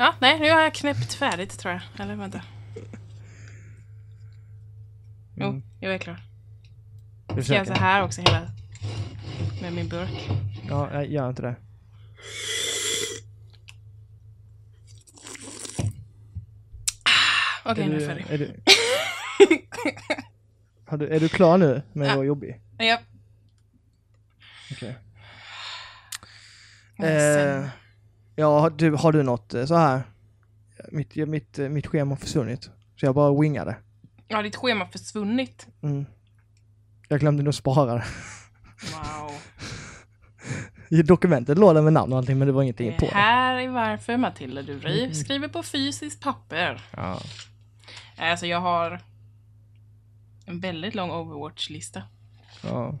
Ja, nej, nu har jag knäppt färdigt tror jag. Eller vänta. Jo, Mm. jag är klar. Ska jag så här också hela... Med min burk. Ja, jag gör inte det. Okej, är, nu är jag färdig. är, du, har du, är du klar nu med att Ja. vara jobbig? Ja. Okej. Sen- Eh, ja, har du, har du något eh, så här? Mitt, mitt, eh, mitt schema har försvunnit. Så jag bara wingade. Har ditt schema försvunnit? Mm. Jag glömde nog spara det. Wow. I dokumentet låg det med namn och allting men det var ingenting Det på det. här är varför Matilda, du riv- Mm. skriver på fysiskt papper. Ja. Alltså jag har en väldigt lång Overwatch-lista. Ja.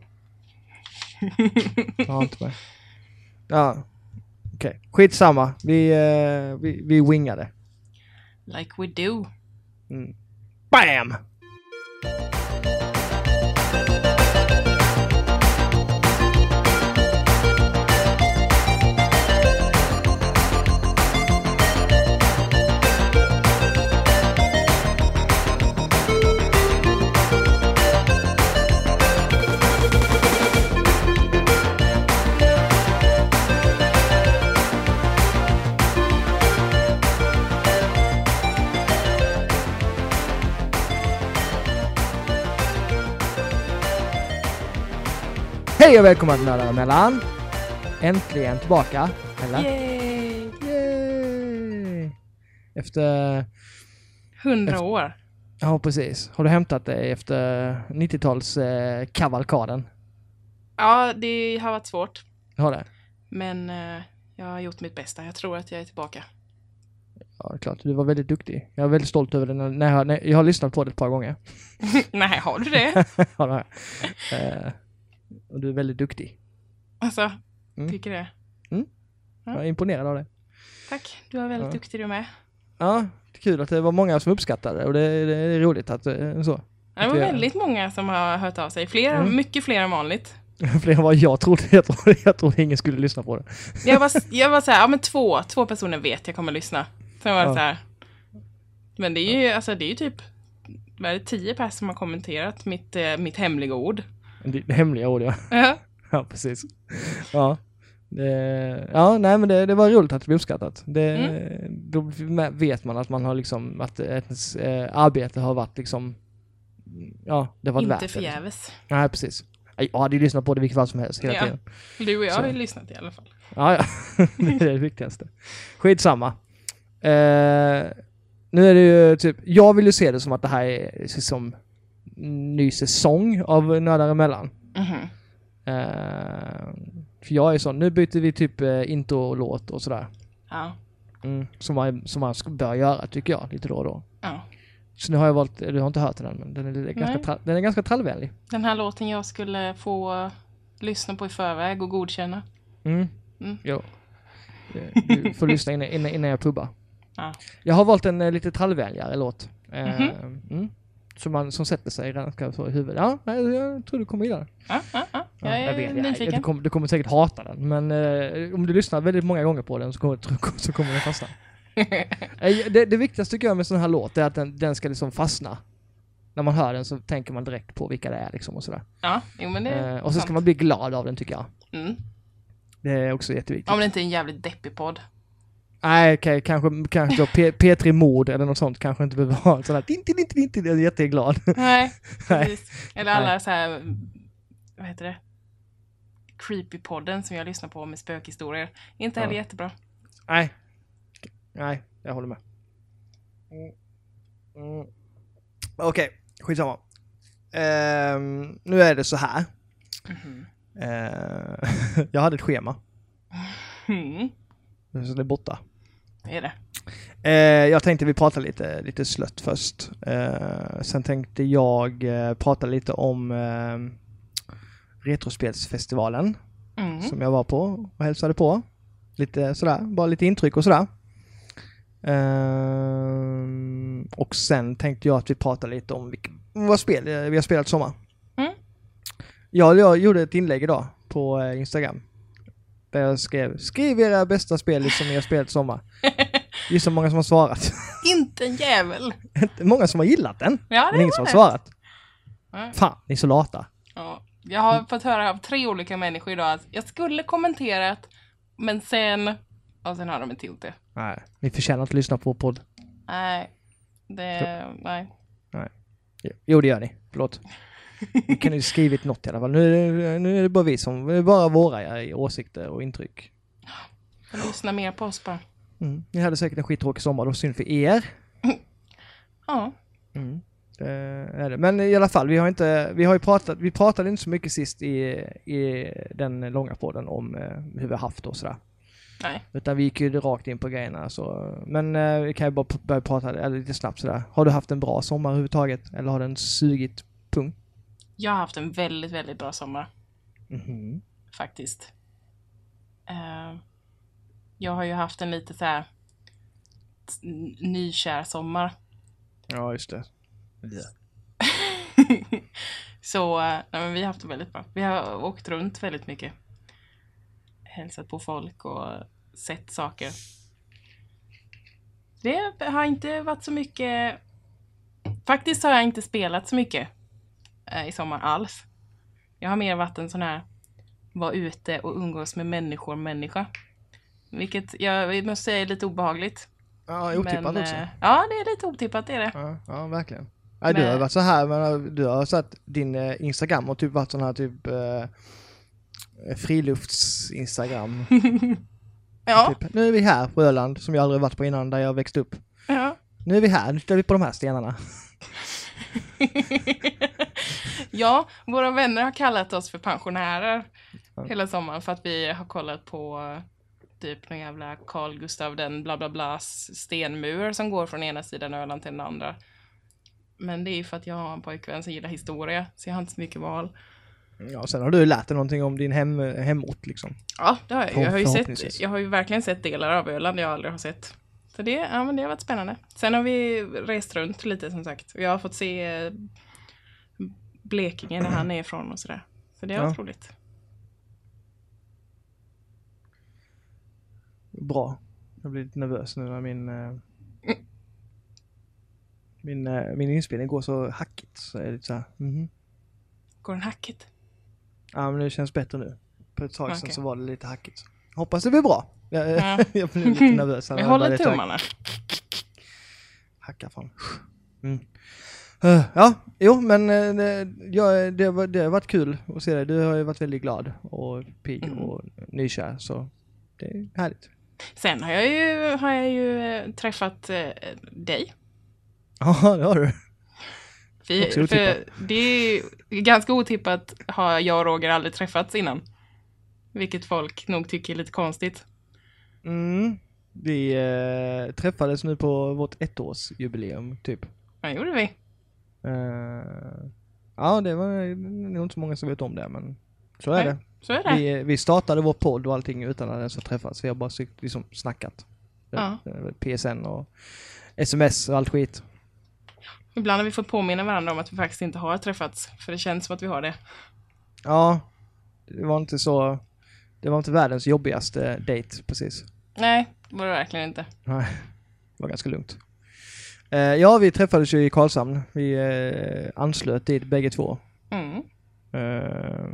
Jag har inte med. Ja. Okej, skitsamma. Vi, eh, vi, vi wingade. Like we do. Mm. BAM! Hej och välkomna till Nördar emellan! Äntligen tillbaka, eller? Yay! Yay! Efter, Hundra Efter- år. ja precis. Har du hämtat dig efter 90-tals eh? Ja, det har varit svårt. Har det? Men eh, jag har gjort mitt bästa. Jag tror att jag är tillbaka. Ja, det är klart. Du var väldigt duktig. Jag är väldigt stolt över det när jag, när jag har lyssnat på det ett par gånger. Nej, har du det? ja, det har jag. Eh, och du är väldigt duktig. Alltså, Mm. tycker det. Jag är imponerad av det. Tack, du var väldigt Ja. duktig du med. Ja, det är kul att det var många som uppskattade det och det, det är roligt att eh, så. Det var väldigt många som har hört av sig. Flera, Mm. Mycket fler än vanligt. Fler än vad jag trodde. Jag trodde, jag trodde ingen skulle lyssna på det. Jag var, jag var så här, ja men två, två personer vet jag kommer lyssna. Sen var det Ja. så här. Men det är ju, alltså det är ju typ, vad är det, tio personer som har kommenterat mitt, eh, mitt hemliga ord. Det, hemliga ord ja. Ja. Ja, precis. Ja. Det, ja, nej men det, det var roligt att det blev uppskattat. Det, Mm. Då vet man att man har liksom, att ens eh, arbete har varit liksom, ja, det värt Inte det. Liksom. förgäves. Nej, precis. Jag hade ju lyssnat på det vilket fall som helst hela Ja. tiden. Du och jag Så. har ju lyssnat i alla fall. Ja, ja. det är det viktigaste. Skitsamma. Eh, nu är det ju typ, jag vill ju se det som att det här är som ny säsong av Nördar emellan. Mhm. Eh, för jag är sån, nu byter vi typ eh, intro-låt och sådär. Ja. Mm, som, man, som man ska- bör göra tycker jag, lite då och då. ja. Så nu har jag valt, du har inte hört den än, men den är, ganska, tra, den är ganska trallvänlig. Den här låten jag skulle få lyssna på i förväg och godkänna. Mm. Mm. Jo. Eh, Du får lyssna innan, innan, innan jag pubbar. Ja. Jag har valt en lite trallvänligare låt. Mhm. mm, som, man, som sätter sig ganska så i huvudet. Ja, jag, tror du kommer gilla den. Ja, ja, ja. Ja, Jag är vet, jag, nyfiken. du, kommer, du kommer säkert hata den, men eh, om du lyssnar väldigt många gånger på den så kommer, så kommer den fastna. Eh, det, det viktigaste tycker jag med sån här låt är att den, den ska liksom fastna. När man hör den så tänker man direkt på vilka det är liksom och sådär. ja, jo men det är Eh, och så ska sant. man bli glad av den tycker jag. Mm. Det är också jätteviktigt. Om det inte är en jävligt deppig podd. Nej, okej, kanske, kanske då P- P3 Mord eller något sånt kanske inte behöver ha en sån här din, din, din, jag är jätteglad. Nej, Nej. precis. Eller alla Nej. så här, vad heter det? Creepy-podden som jag lyssnar på med spökhistorier. Inte heller Ja. jättebra. Nej. Nej, jag håller med. Mm. Mm. Okej, skitsamma. Ehm, nu är det så här. Mhm. Ehm, jag hade ett schema, Mm. så det är borta. Är det. Eh, jag tänkte vi pratar lite, lite slött först. Eh, sen tänkte jag eh, prata lite om eh, Retrospelsfestivalen Mm. som jag var på och hälsade på. Lite sådär, bara lite intryck och sådär. Ehm, och sen tänkte jag att vi pratar lite om vilka, vad spel eh, vi har spelat i sommar. Mm. Jag, jag gjorde ett inlägg idag på eh, Instagram. Där jag skrev, skriv era bästa spel som ni har spelat i sommar. Gissa hur många som har svarat. Inte en jävel! Inte många som har gillat den, Ja, det men ingen som har svarat. Nej. Fan, ni är så lata. Ja, jag har fått höra av tre olika människor idag att jag skulle kommenterat, men sen... Och sen har de inte gjort det. Nej, ni förtjänar att lyssna på vår podd. Nej, det... Nej. Jo, det gör ni. Förlåt. Ni kan ju skrivit något i alla fall. Nu nu är det bara vi som, det är bara våra åsikter och intryck. Jag lyssnar mer på oss bara. Mm. Ni hade säkert en skittråkig sommar, då synd för er. Ja. Mm. Men i alla fall, vi har inte, vi har ju pratat, vi pratade inte så mycket sist i, i den långa podden om eh, hur vi har haft och sådär. Nej. Utan vi gick ju rakt in på grejerna så. Men eh, vi kan ju bara börja prata eller lite snabbt sådär. Har du haft en bra sommar överhuvudtaget? Eller har den sugit pung? Jag har haft en väldigt, väldigt bra sommar. Mhm. faktiskt. Eh, jag har ju haft en lite så här nykär sommar. Ja, just det. Så eh, nej, men vi har haft det väldigt bra. Vi har åkt runt väldigt mycket. Hälsat på folk och sett saker. Det har inte varit så mycket... Faktiskt har jag inte spelat så mycket eh, i sommar alls. Jag har mer varit en sån här vara ute och umgås med människor människa. Vilket jag måste säga är lite obehagligt. Ja, otippat också. eh, Ja, det är lite otippat, det är det. Ja, ja verkligen. Nej, du Men- har varit så här, men du har satt din eh, Instagram och typ varit sån här typ eh, frilufts-Instagram. Ja, Typ, nu är vi här på Öland, som jag aldrig varit på innan, där jag växte upp. ja. Nu är vi här, nu står vi på de här stenarna. ja, våra vänner har kallat oss för pensionärer hela sommaren för att vi har kollat på eh, typ någon jävla Carl Gustav den bla bla bla stenmur som går från ena sidan Öland till den andra. Men det är ju för att jag har en pojkvän som gillar historia, så jag har inte så mycket val. Ja, sen har du lärt dig någonting om din hem, hemort liksom. Ja, det har jag. För- Jag har ju sett, jag har ju verkligen sett delar av Öland jag aldrig har sett. Så det, ja, men det har varit spännande. Sen har vi rest runt lite som sagt. Jag har fått se eh, Blekinge där han är ifrån och sådär. Så det har Ja. varit roligt. Bra. Jag blir lite nervös nu när min eh, min, eh, min inspelning går så hackigt. Så är det lite så här, mhm. Går den hackigt? Ja, men det känns bättre nu. På ett tag sedan Okej. så var det lite hackigt. Hoppas det blir bra. Jag, Ja. jag blir lite nervös. när Vi håller tummarna. Hacka fan. Mm. Eh, Ja, jo men eh, ja, det, var, det har varit kul att se dig. Du har ju varit väldigt glad och pigg Mm. och nykär så det är härligt. Sen har jag ju, har jag ju eh, träffat eh, dig. Ja, det har du. Vi, för det är ganska otippat har jag och Roger aldrig träffats innan. Vilket folk nog tycker är lite konstigt. Mm. Vi eh, träffades nu på vårt ettårsjubileum typ. Vad gjorde vi? Eh, ja, det var nog inte så många som vet om det men så är Nej. det. Så är det. Vi, vi startade vår podd och allting utan att ens ha träffats. Vi har bara liksom snackat. Ja. Eh, PSN och sms och allt skit. Ibland har vi fått påminna varandra om att vi faktiskt inte har träffats. För det känns som att vi har det. Ja, det var inte så... Det var inte världens jobbigaste date precis. Nej, det var det verkligen inte. Nej, det var ganska lugnt. Eh, ja, vi träffades ju i Karlshamn. Vi eh, anslöt dit bägge två. Mm. Eh,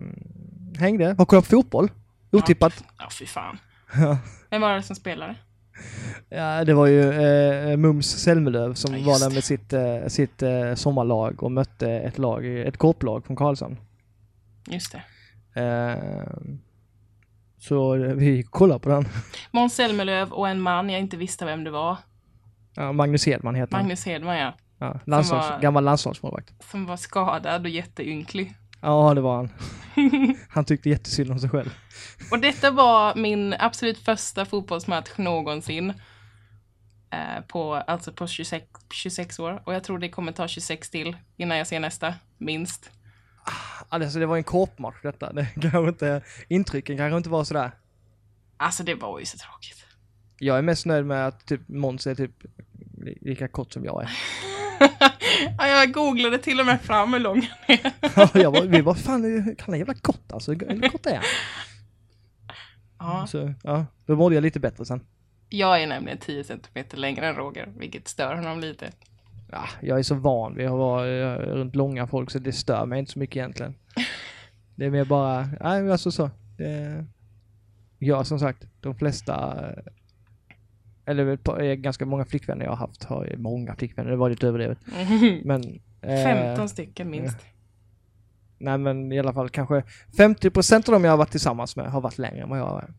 hängde, har kollat på fotboll. Otippat. Ja, fy fan. Vem var det som spelade? Ja, det var ju eh, Mums Selmelöv som Ja, var där med sitt, eh, sitt eh, sommarlag och mötte ett lag, ett korplag från Karlshamn. Just det. Så vi kollade på den. Måns Zelmerlöw och en man jag inte visste vem det var. Ja, Magnus Hedman heter han. Magnus Hedman, ja. Ja, landslags, var- Gammal landslagsmålvakt. Som var skadad och jätteynklig. Ja, det var han. Han tyckte jättesynd om sig själv. Och detta var min absolut första fotbollsmatch någonsin. Eh, på, alltså på 26, 26 år. Och jag tror det kommer ta 26 till innan jag ser nästa, minst. Alltså det var en korpmatch detta. Det kanske inte, intrycken kanske inte var sådär. Alltså det var ju så tråkigt. Jag är mest nöjd med att typ Måns är typ li- lika kort som jag är. ja, jag googlade till och med fram hur lång han är. Ja, jag var, vi var fan, han är jävla kort alltså. Hur kort är han? Ja, Så, ja, då mådde jag lite bättre sen. Jag är nämligen 10 centimeter längre än Roger, vilket stör honom lite. Ja, jag är så van vid att vara eh, runt långa folk så det stör mig inte så mycket egentligen. Det är mer bara, nej alltså så. Det, ja som sagt, de flesta, eller par- eh, ganska många flickvänner jag har haft, har många flickvänner, det var lite överdrivet. Men... eh, 15 stycken minst. Nej men i alla fall kanske 50% av dem jag har varit tillsammans med har varit längre än vad jag är.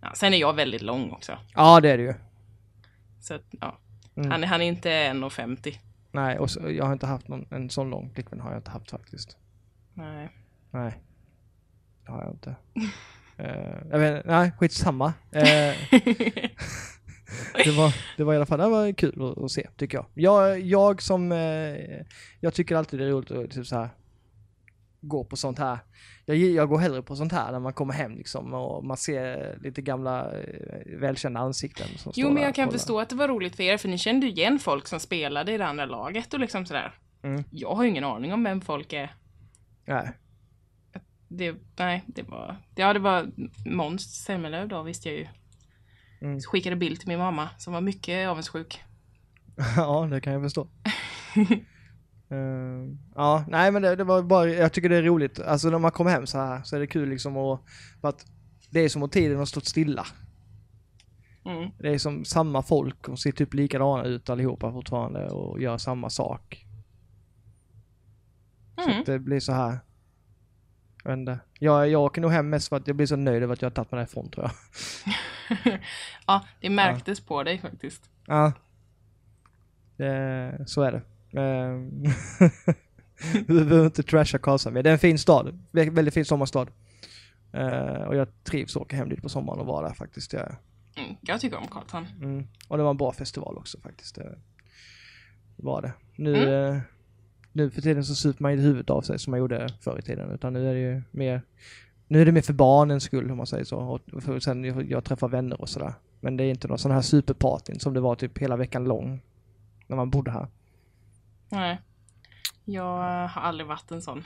Ja, sen är jag väldigt lång också. Ja det är det ju. Så att, ja. Mm. Han, är- han är inte 1,50. Nej, och så, jag har inte haft någon, en sån lång flickvän har jag inte haft faktiskt. Nej. Nej. Det har jag inte. Eh, jag vet nej skitsamma. Uh, det, var, det var i alla fall, det var kul att, att se tycker jag. Jag, jag som, eh, jag tycker alltid det är roligt att typ så här gå på sånt här. Jag, jag går hellre på sånt här när man kommer hem liksom och man ser lite gamla eh, välkända ansikten. Som Jo, men jag kan förstå att det var roligt för er, för ni kände ju igen folk som spelade i det andra laget och liksom sådär. Mm. Jag har ju ingen aning om vem folk är. Nej. Det, nej, det var... Ja, det var Måns Zelmerlöw då, visste jag ju. Mm. Skickade bild till min mamma, som var mycket avundsjuk. Ja, det kan jag förstå. Eh, ja, nej men det, det var bara, jag tycker det är roligt. Alltså när man kommer hem så här så är det kul liksom att, för att det är som att tiden har stått stilla. Mm. Det är som samma folk och ser typ likadana ut allihopa fortfarande och gör samma sak. Så Mm. att det blir så här. Jag vet inte. Jag, jag åker nog hem mest för att jag blir så nöjd över att jag har tagit mig därifrån tror jag. ja, det märktes på dig faktiskt. Ja. Det, så är det. Ehm, Vi behöver inte trasha Karlshamn. Det är en fin stad. Vä- Väldigt fin sommarstad. Eh, och jag trivs att åka hem dit på sommaren och vara där faktiskt. Jag, Mm. Jag tycker om Karlshamn. mm. Och det var en bra festival också faktiskt. Det var det. Nu, Mm. eh, nu för tiden så super man inte huvudet av sig som man gjorde förr i tiden. Utan nu är det ju mer nu är det mer för barnens skull om man säger så. Och för sen jag, jag träffar vänner och sådär. Men det är inte någon sån här superpartyn som det var typ hela veckan lång. När man bodde här. Nej. Jag har aldrig varit en sån.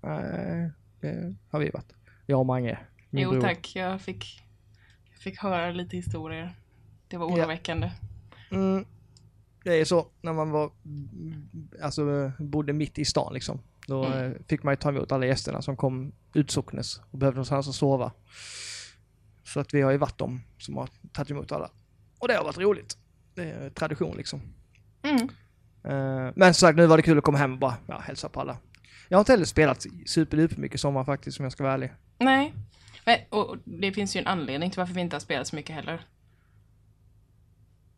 Nej, det har vi varit. Jag och Mange. min jo bror. tack, jag fick, jag fick höra lite historier. Det var Ja. oroväckande. Mm, det är så när man var, alltså bodde mitt i stan liksom. Då Mm. eh, fick man ju ta emot alla gästerna som kom utsocknes och behövde någonstans att sova. Så att vi har ju varit de som har tagit emot alla. Och det har varit roligt. Det är tradition liksom. Mm. Eh, men som sagt, nu var det kul att komma hem och bara ja, hälsa på alla. Jag har inte heller spelat superduper mycket sommar faktiskt om jag ska vara ärlig. Nej. Men, och och det finns ju en anledning till varför vi inte har spelat så mycket heller.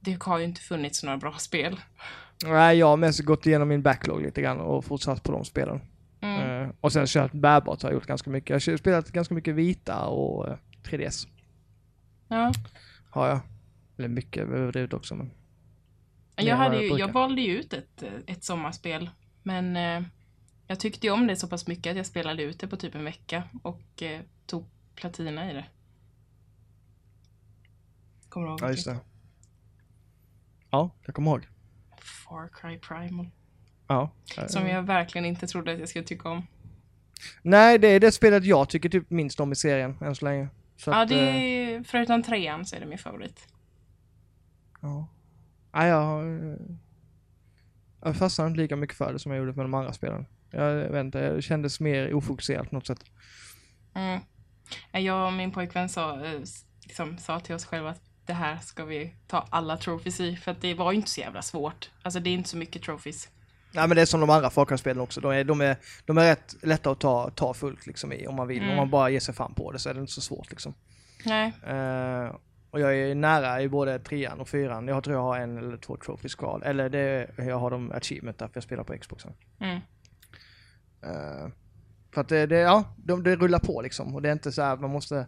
Det har ju inte funnits några bra spel. Nej, jag har mest gått igenom min backlog lite grann och fortsatt på de spelen. Eh, och sen kört bärbart har jag gjort ganska mycket. Jag har spelat ganska mycket Vita och eh, 3DS. Ja. Har jag. Eller mycket överdrivet också men. Jag, hade ju, jag valde ju ut ett, eh, ett sommarspel. Men eh, jag tyckte ju om det så pass mycket att jag spelade ut det på typ en vecka och eh, tog platina i det. Kommer du ihåg? Ja just det. Ja, jag kommer ihåg. Far Cry Primal. Ja. Eh, Som jag verkligen inte trodde att jag skulle tycka om. Nej, det är det spelet jag tycker typ minst om i serien än så länge. Så ja, att, det eh, är, förutom trean så är det min favorit. Ja. Nej, jag har... eh, Jag fastnade inte lika mycket för det som jag gjorde med de andra spelen. Jag vet inte, det kändes mer ofokuserat på något sätt. Mm. Ja, Jag och min pojkvän sa, eh, liksom, sa till oss själva att det här ska vi ta alla trophies i. För att det var ju inte så jävla svårt. Alltså det är inte så mycket trophies. Nej men det är som de andra Far också. De är, de, är, de är rätt lätta att ta, ta fullt liksom i om man vill. Mm. Om man bara ger sig fram på det så är det inte så svårt liksom. Nej. Eh, och jag är nära i både trean och fyran. Jag tror jag har en eller två trophies kvar. Eller det, jag har de achievement där för jag spelar på Xboxen. Mm. Eh, för att det, det, ja, de, det rullar på liksom. Och det är inte så här att man måste,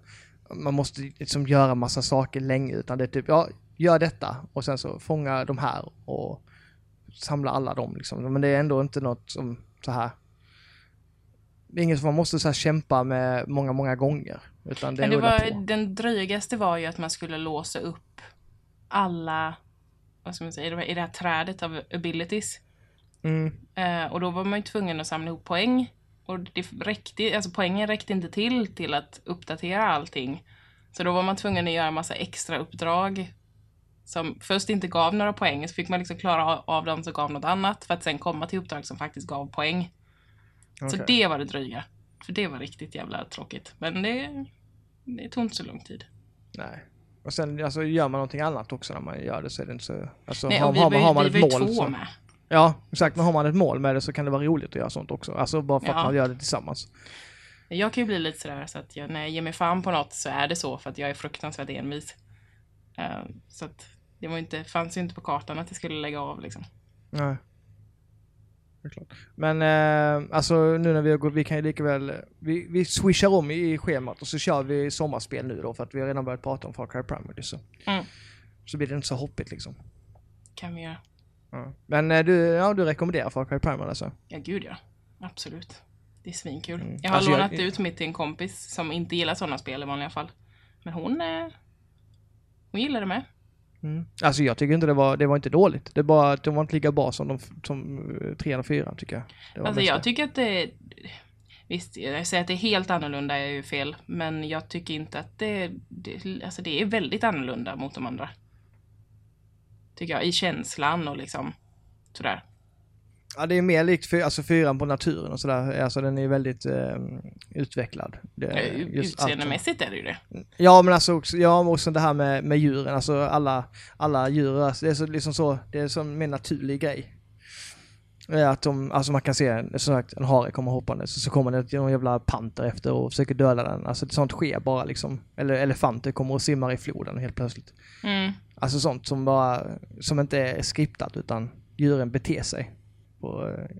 man måste liksom göra massa saker länge. Utan det är typ, ja, gör detta och sen så fånga de här och samla alla dem liksom. Men det är ändå inte något som så här. Det är inget som man måste så här kämpa med många, många gånger. Utan det, Men det var, på. den drygaste var ju att man skulle låsa upp alla, vad ska man säga, i det här- i det här trädet av abilities. Mm, Eh, och då var man ju tvungen att samla ihop poäng. Och det räckte, alltså poängen räckte inte till till att uppdatera allting. Så då var man tvungen att göra massa extra uppdrag som först inte gav några poäng, så fick man liksom klara av- dem som gav något annat för att sen komma till uppdrag som faktiskt gav poäng. Så Okej. det var det dryga. För det var riktigt jävla tråkigt. Men det, det tog inte så lång tid. Nej. Och sen alltså, gör man någonting annat också när man gör det så är det inte så... Alltså, Nej, har, vi har, var har man vi ett var mål två så... med. Ja, exakt. Men har man ett mål med det så kan det vara roligt att göra sånt också. Alltså bara för att Ja. man gör det tillsammans. Jag kan ju bli lite sådär så att jag, när jag ger mig fan på något så är det så för att jag är fruktansvärt envis. Eh, så att det var inte, fanns ju inte på kartan att jag skulle lägga av liksom. Nej. Men eh, alltså nu när vi har gått, vi kan ju lika väl, vi, vi swishar om i, schemat och så kör vi sommarspel nu då för att vi har redan börjat prata om Far Cry Primary så. Mm. Så blir det inte så hoppigt liksom. Kan vi göra. Ja. Men eh, du, ja, du rekommenderar Far Cry Primary alltså? Ja, gud ja. Absolut. Det är svinkul. Mm. Jag har Alltså, jag- lånat ut mitt till en kompis som inte gillar sådana spel i vanliga fall. Men hon, eh, hon gillar det med. Mm. Alltså jag tycker inte det var, det var inte dåligt. Det bara att de var inte lika bra som de, som eh, trean och fyran tycker jag. Alltså jag tycker att det... Visst, jag säger att det är helt annorlunda är ju fel. Men jag tycker inte att det... det alltså det är väldigt annorlunda mot de andra. Tycker jag. I känslan och liksom sådär. Ja, det är mer likt för, alltså fyran på naturen och sådär. Alltså den är väldigt eh, utvecklad. Det, Eh, Utseendemässigt är det ju det. Ja men alltså också, ja, också det här med, med djuren, alltså alla, alla djur, alltså, det är så, liksom så, det är som en naturlig grej. Att de, alltså man kan se, som sagt, en hare kommer hoppande så, så kommer det någon jävla panter efter och försöker döda den. Alltså sånt sker bara liksom. Eller elefanter kommer och simmar i floden helt plötsligt. Mm. Alltså sånt som bara, som inte är skriptat utan djuren beter sig. På, eh,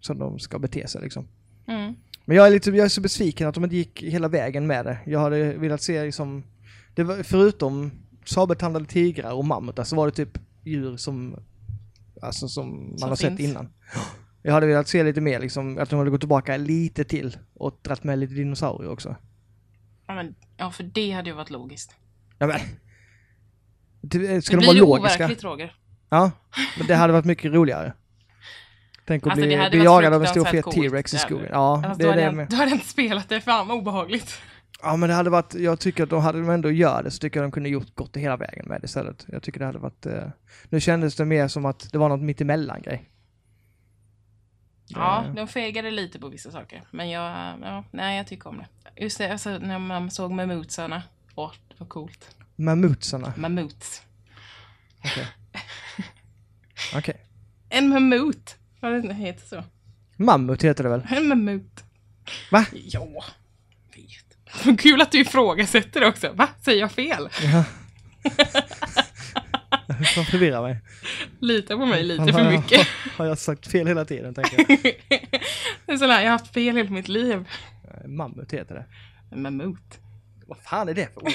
som de ska bete sig liksom. Mm. Men jag är, lite, jag är så besviken att de inte gick hela vägen med det. Jag hade velat se liksom, det var, förutom sabeltandade tigrar och mammutar så var det typ djur som, alltså som man Som har sett finns. innan. Jag hade velat se lite mer liksom, att de hade gått tillbaka lite till och dragit med lite dinosaurier också. Ja, men, ja, för det hade ju varit logiskt. Ja men. Det- Ska det de vara blir ju logiska? overkligt, Roger. Ja, men det hade varit mycket roligare. Tänk att Alltså, bli, jagad av en stor fet. T-rex i skogen. Ja, Alltså, det då, hade det jag, då hade jag inte spelat det, fan obehagligt. Ja men det hade varit, jag tycker att de hade de ändå gör det så tycker jag de kunde gjort gått hela vägen med det istället. Jag tycker det hade varit, eh, nu kändes det mer som att det var något mittemellan grej. Ja, de fegade lite på vissa saker. Men jag, ja, nej jag tycker om det. Just det, alltså när man såg mammutsarna. Åh, det var coolt. Mammutsarna, Mammuts. okej. Okej. En mammut. Vad det heter så. Mammut heter det väl? En mammut. Va? Ja, vet. Kul att du ifrågasätter det också. Va? Säger jag fel? Ja. Som förvirrar mig. Lita på mig lite för jag- mycket. Har jag sagt fel hela tiden tänker jag. Det är sån här, jag har haft fel hela mitt liv. Mammut heter det. Mammut. Vad fan är det för ord?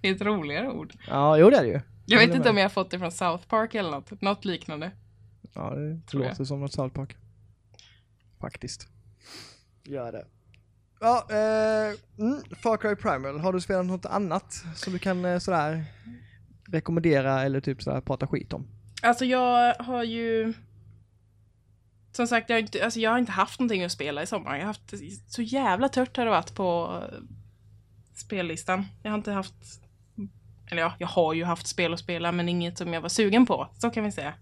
Det är ett roligare ord. Ja, jo det är det ju. Jag vet inte om jag har fått det från South Park eller något. Något liknande. Ja, det Tror jag. låter som något South Park. Faktiskt. Gör det. Ja, eh, mm, Far Cry Primal. Har du spelat något annat som du kan eh, sådär rekommendera eller typ sådär prata skit om? Alltså jag har ju... Som sagt, jag har, inte, alltså jag har inte haft någonting att spela i sommar. Jag har haft så jävla tört har det varit på eh, spellistan. Jag har inte haft... Eller ja, jag har ju haft spel att spela men inget som jag var sugen på. Så kan vi säga.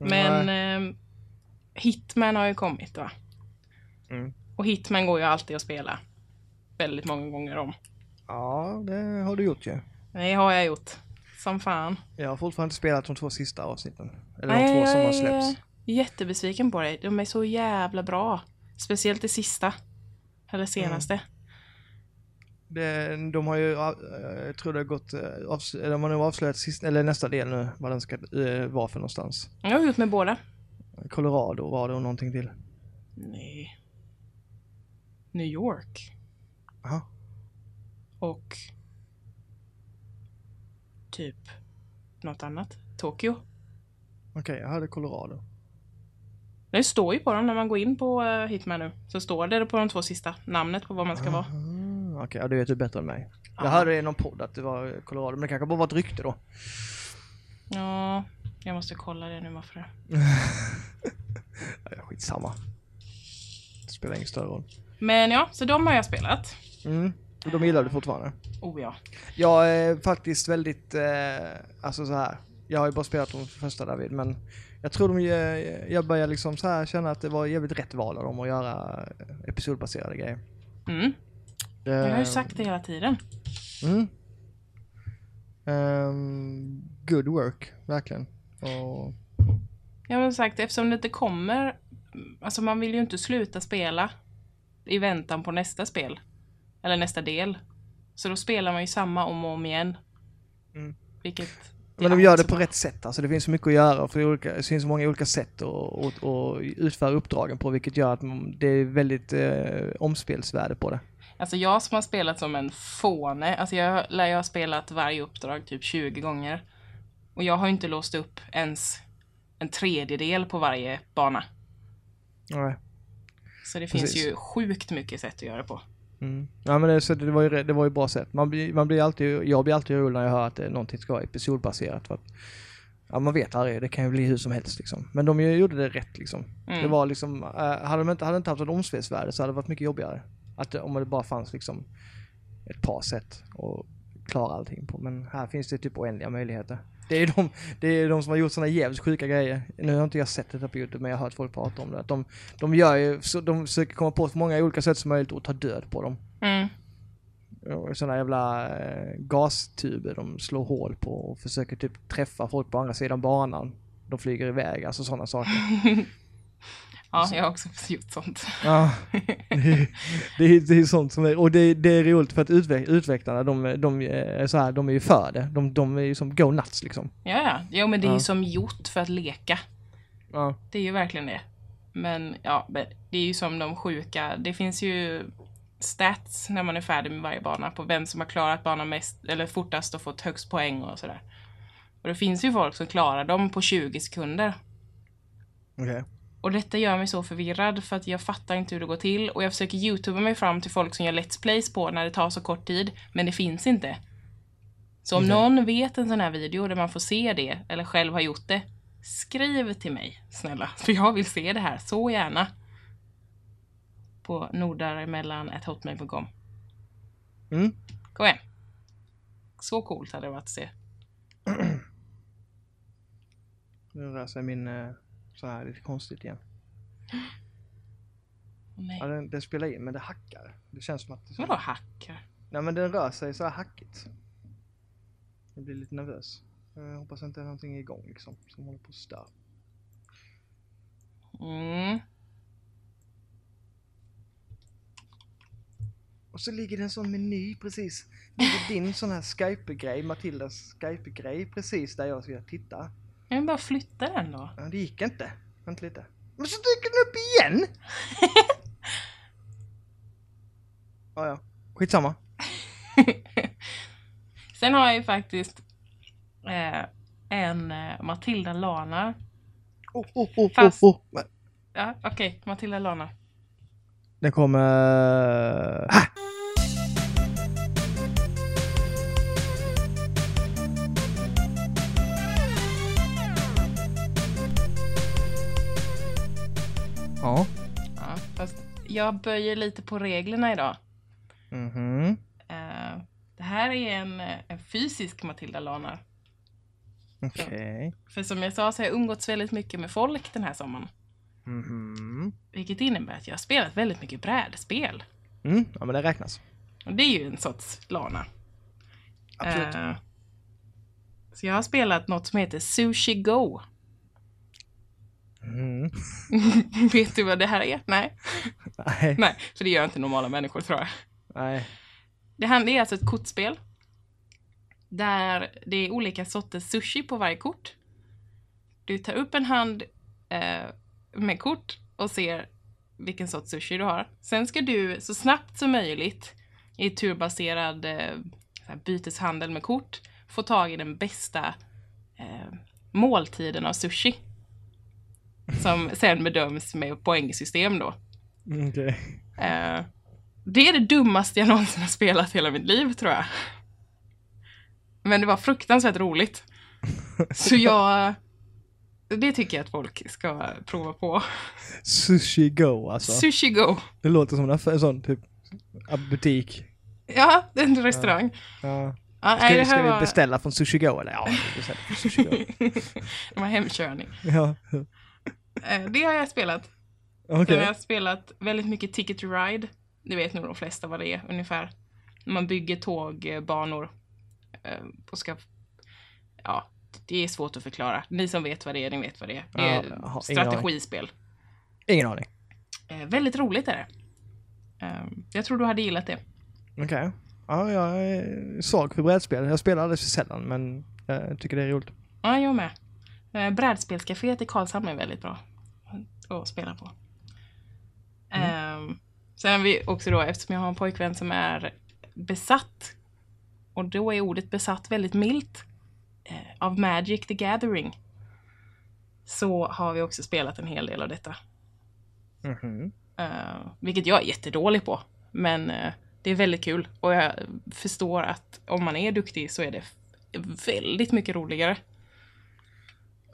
Men eh, Hitman har ju kommit va? Mm. Och Hitman går ju alltid att spela. Väldigt många gånger om. Ja, det har du gjort ju. Det har jag gjort. Som fan. Jag har fortfarande inte spelat de två sista avsnitten. Eller Nej, de två som har släppts. Jättebesviken på dig. De är så jävla bra. Speciellt det sista. Eller senaste. Det, de har ju, eh, jag tror det har gått, eh, de har nu avslöjat sist, eller nästa del nu, vad den ska eh, vara för någonstans. Jag har gjort med båda. Colorado var det och någonting till. Nej. New York. Jaha. Och typ något annat. Tokyo. Okej, jag hörde Colorado. Det står ju på dem när man går in på Hitman nu. Så står det på de två sista namnet på vad man ska vara. Okej, ja, det vet du bättre än mig. Jag Ja. hörde i någon podd att det var Colorado, men det kanske bara var ett rykte då. Ja, jag måste kolla det nu varför det. Ja, skitsamma. Det spelar ingen större roll. Men ja, så de har jag spelat. Mm. De gillar du fortfarande? Oh ja. Jag är faktiskt väldigt, eh, alltså så här. Jag har ju bara spelat de första David, men jag tror de, jag börjar liksom så här känna att det var jävligt rätt val av dem att göra eh, episodbaserade grejer. Mm. Jag har ju sagt det hela tiden. Mm. Um, good work, verkligen. Och, Jag har sagt, eftersom det inte kommer, alltså man vill ju inte sluta spela i väntan på nästa spel. Eller nästa del. Så då spelar man ju samma om och om igen. Mm. Vilket... men de gör det på rätt sätt, alltså det finns så mycket att göra, för olika, det finns så många olika sätt att, att, att utföra uppdragen på, vilket gör att det är väldigt eh, omspelsvärde på det. Alltså jag som har spelat som en fåne, alltså jag lär ju ha spelat varje uppdrag typ 20 gånger. Och jag har inte låst upp ens en tredjedel på varje bana. Nej. Så det finns Precis. ju sjukt mycket sätt att göra på. Mm. Ja men det, så det, var ju, det var ju bra sätt. Man blir, man blir alltid, jag blir alltid orolig när jag hör att det, någonting ska vara episodbaserat. För att, ja man vet aldrig, det kan ju bli hur som helst liksom. Men de gjorde det rätt liksom. Mm. Det var liksom, äh, hade de inte, hade de inte haft ett omsvetsvärde så hade det varit mycket jobbigare. Att om det bara fanns liksom ett par sätt att klara allting på. Men här finns det typ oändliga möjligheter. Det är de, det är de som har gjort sådana jävligt sjuka grejer. Nu har inte jag sett det på Youtube men jag har hört folk prata om det. Att de, de gör ju, de försöker komma på så många olika sätt som möjligt att ta död på dem. Mm. Och Sådana jävla eh, gastuber de slår hål på och försöker typ träffa folk på andra sidan banan. De flyger iväg, alltså sådana saker. Ja, jag har också gjort sånt. Ja, det, är- det, är, det är sånt som är, och det, det är roligt för att utveck, utvecklarna, de, de, är så här, de är ju för det. De, de är ju som go nuts liksom. Ja, ja. Jo, men det är Ja. ju som gjort för att leka. Ja. Det är ju verkligen det. Men ja, det är ju som de sjuka. Det finns ju stats när man är färdig med varje bana på vem som har klarat banan mest eller fortast och fått högst poäng och sådär. Och det finns ju folk som klarar dem på 20 sekunder. Okej. Och detta gör mig så förvirrad för att jag fattar inte hur det går till och jag försöker youtuba mig fram till folk som gör Let's Plays på när det tar så kort tid, men det finns inte. Så om någon vet en sån här video där man får se det, eller själv har gjort det, skriv till mig, snälla. För jag vill se det här, så gärna. På nordaremellan.hotmail.com. Mm. Kom igen. Så coolt hade det varit att se. Nu rör sig min eh, så här lite konstigt igen. Nej. Ja, den, den spelar in men det hackar. Det känns som att... Det, Vadå hackar? Nej men den rör sig så här hackigt. Jag blir lite nervös. Jag hoppas inte det är någonting igång liksom som håller på att störa. Mm. Och så ligger det en sån meny precis. Ligger din sån här Skype-grej, Matildas Skype-grej precis där jag ska titta. Jag vill bara flytta den då. Ja, det gick inte. Vänta lite. Men så dyker den upp igen! ja, ja. Skitsamma. Sen har jag ju faktiskt eh, en eh, Matilda Lana. Oh, oh, oh, Fast- oh, oh. Ja, okej. Matilda Lana. Den kommer... Här! Jag böjer lite på reglerna idag. Mhm. Eh, det här är en, en fysisk Matilda Lana. Okej. För som jag sa så har jag umgåtts väldigt mycket med folk den här sommaren. Mhm. Vilket innebär att jag har spelat väldigt mycket brädspel. Mm, ja men det räknas. Och det är ju en sorts Lana. Absolut. Eh, så jag har spelat något som heter Sushi Go. Mm. Vet du vad det här är? Nej. Nej. Nej, för det gör inte normala människor tror jag. Nej. Det här det är alltså ett kortspel. Där det är olika sorters sushi på varje kort. Du tar upp en hand eh, med kort och ser vilken sorts sushi du har. Sen ska du så snabbt som möjligt i turbaserad eh, byteshandel med kort få tag i den bästa eh, måltiden av sushi. Som sen bedöms med poängsystem då. Okej. Eh, det är det dummaste jag någonsin har spelat hela mitt liv, tror jag. Men det var fruktansvärt roligt. Så jag... Det tycker jag att folk ska prova på. Sushi Go alltså. Sushi Go. Det låter som en affär, sån typ butik. Ja, en restaurang. Ja. Ja, Ska, nej, ska vi var... beställa från Sushi Go eller? Ja, vi beställer från Sushi Go. det var hemkörning. ja. Eh, Det har jag spelat. Okej. Sen har jag spelat väldigt mycket Ticket to Ride. Det vet nog de flesta vad det är ungefär. Man bygger tågbanor. eh, Och ska... Ja, det är svårt att förklara. Ni som vet vad det är, ni vet vad det är. Det Ja, är jag aning. strategispel. Ingen aning. Eh, Väldigt roligt är det. Eh, Jag tror du hade gillat det. Okej. Ja, jag är svag för brädspel. Jag spelar alldeles för sällan, men jag tycker det är roligt. Ja, jag med. Eh, Brädspelscaféet i Karlshamn är väldigt bra att spela på. Mm. sen har vi också då, eftersom jag har en pojkvän som är besatt, och då är ordet besatt väldigt milt, eh, av Magic the Gathering, så har vi också spelat en hel del av detta. Mhm. Eh, vilket jag är jättedålig på. Men eh, det är väldigt kul. Och jag förstår att om man är duktig så är det väldigt mycket roligare.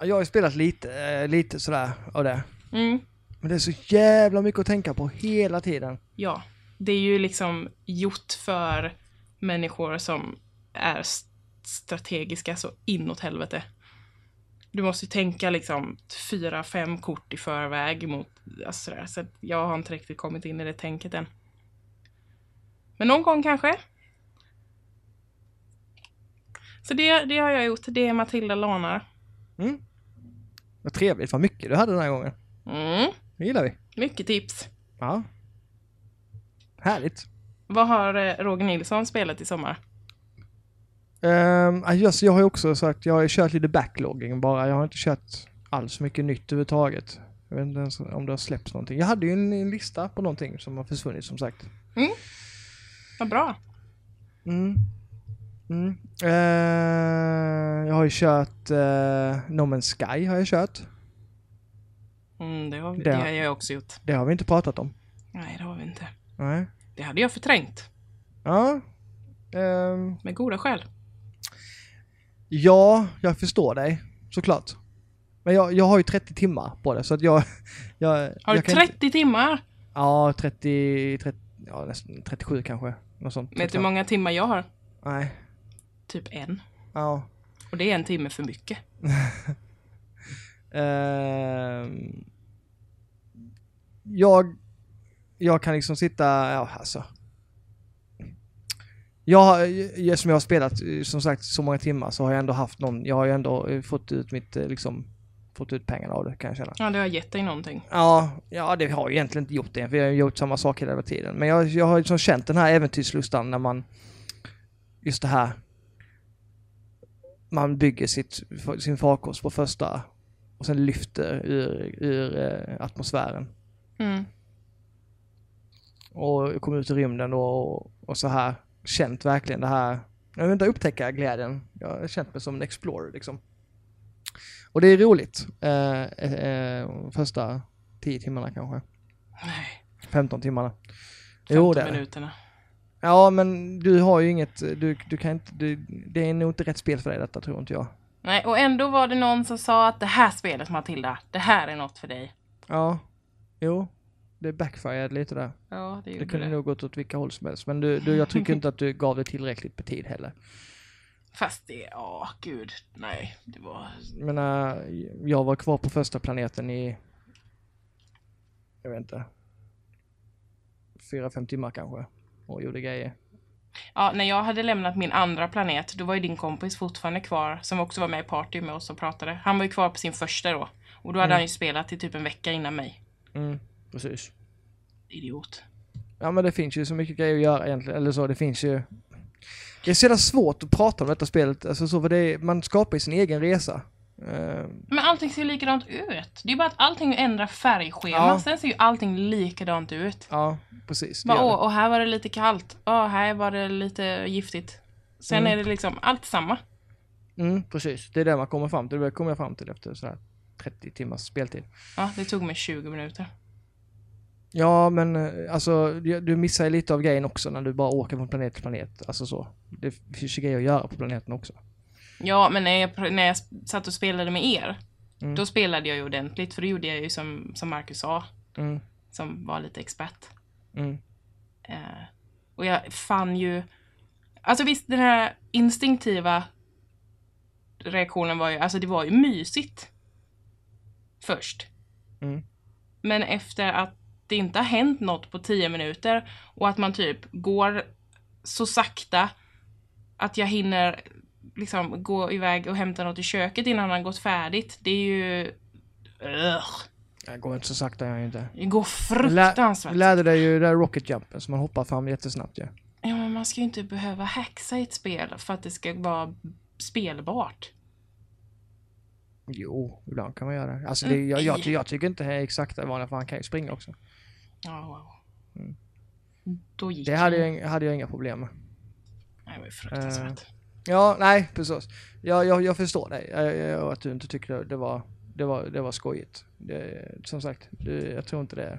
Jag har ju spelat lite, eh, lite sådär av det. Mm. Men det är så jävla mycket att tänka på hela tiden. Ja, det är ju liksom gjort för människor som är strategiska så inåt helvete. Du måste ju tänka liksom fyra, fem kort i förväg mot, alltså sådär. Så jag har inte riktigt kommit in i det tänket än. Men någon gång kanske. Så det, det har jag gjort. Det är Matilda Lanar. Mm. Vad trevligt, vad mycket du hade den här gången. Mm, Det gillar vi. mycket tips. Ja. Härligt. Vad har eh, Roger Nilsson spelat i sommar? Um, just, jag har ju också sagt, jag har ju kört lite backlogging bara. Jag har inte kört alls mycket nytt överhuvudtaget. Jag vet inte ens om det har släppts någonting. Jag hade ju en, en lista på någonting som har försvunnit som sagt. Vad bra. Mm. Mm. Eh, jag har ju kört uh, No Man's Sky har jag kört. Mm, det, har vi, Det- det har jag också gjort. Det har vi inte pratat om. Nej, det har vi inte. Nej. Det hade jag förträngt. Ja. Ehm, Med goda skäl. ja, jag förstår dig. Såklart. Men jag, jag har ju 30 timmar på det så att jag... jag Har du jag kan 30 Inte, timmar? ja, 30, 30... Ja, nästan 37 kanske. Något sånt. Vet du hur många timmar jag har? Nej. Typ en. Ja. Och det är en timme för mycket. Ehm, jag, jag kan liksom sitta, ja alltså. Jag, jag, som jag har spelat eh, som sagt så många timmar så har jag ändå haft någon, jag har ju ändå eh, fått ut mitt, eh, liksom, fått ut pengarna av det kan jag känna. Ja, det har gett dig någonting. Ja, ja det har jag egentligen inte gjort det, för jag har gjort samma sak hela tiden. Men jag, jag har liksom känt den här äventyrslustan när man, just det här, man bygger sitt, sin farkost på första och sen lyfter ur, ur eh, atmosfären. Mm. Och kommer ut i rymden och, och så här, känt verkligen det här, jag vet inte, upptäcka glädjen. Jag har känt mig som en explorer liksom. Och det är roligt, eh, eh, eh, första tio timmarna kanske. Nej, 15 timmarna. 15 Jo, det. minuterna. Ja, men du har ju inget, du, du kan inte, du, det är nog inte rätt spel för dig detta tror inte jag. Nej, och ändå var det någon som sa att det här spelet Matilda, det här är något för dig. Ja, jo, det backfired lite där. Ja, det Det gjorde kunde det. nog gått åt vilka håll som helst, men du, du, jag tycker inte att du gav det tillräckligt med tid heller. Fast det, ja gud, nej, det var... Jag menar, jag var kvar på första planeten i, jag vet inte, fyra, fem timmar kanske och gjorde grejer. Ja, när jag hade lämnat min andra planet, då var ju din kompis fortfarande kvar, som också var med i party med oss och pratade. Han var ju kvar på sin första då. Och då hade Mm. han ju spelat i typ en vecka innan mig. Mm, precis. Idiot. Ja men det finns ju så mycket grejer att göra egentligen, eller så, det finns ju... Det är så jävla svårt att prata om detta spelet, alltså så, för det är, man skapar ju sin egen resa. Eh, Men allting ser ju likadant ut. Det är bara att allting ändrar färgschema, Ja. sen ser ju allting likadant ut. ja, precis. Bara, åh, och här var det lite kallt. Åh, här var det lite giftigt. Sen Mm. är det liksom allt samma. Mm, precis, det är det man kommer fram till, det kommer jag fram till efter sådär 30 timmars speltid. Ja, det tog mig 20 minuter. Ja, men eh, alltså du du missar ju lite av grejen också när du bara åker från planet till planet, alltså så. Det finns ju grejer att göra på planeten också. Ja, men när jag, när jag satt och spelade med er, Mm. Då spelade jag ju ordentligt, för då gjorde jag ju som, som Marcus sa, Mm. som var lite expert. Mm. Eh, och jag fann ju... Alltså visst, den här instinktiva reaktionen var ju, alltså det var ju mysigt. Först. Mm. Men efter att det inte har hänt något på tio minuter och att man typ går så sakta att jag hinner liksom gå iväg och hämta något i köket innan han gått färdigt. Det är ju... Ugh, Det går inte så sakta jag inte. det går fruktansvärt. lärde dig ju det där rocket jumpen så man hoppar fram jättesnabbt ju. Ja, men man ska ju inte behöva hacksa i ett spel för att det ska vara spelbart. Jo, ibland kan man göra det. Alltså det, jag, jag, jag tycker inte det är exakt det vanliga för han kan ju springa också. Ja, wow. Mm. Det hade jag, hade jag inga problem med. Nej, det var fruktansvärt. Ja, nej precis. Jag, jag, jag förstår dig. Jag, att du inte tyckte det, det var det var, det var skojigt. Det, som sagt, det, jag tror inte det.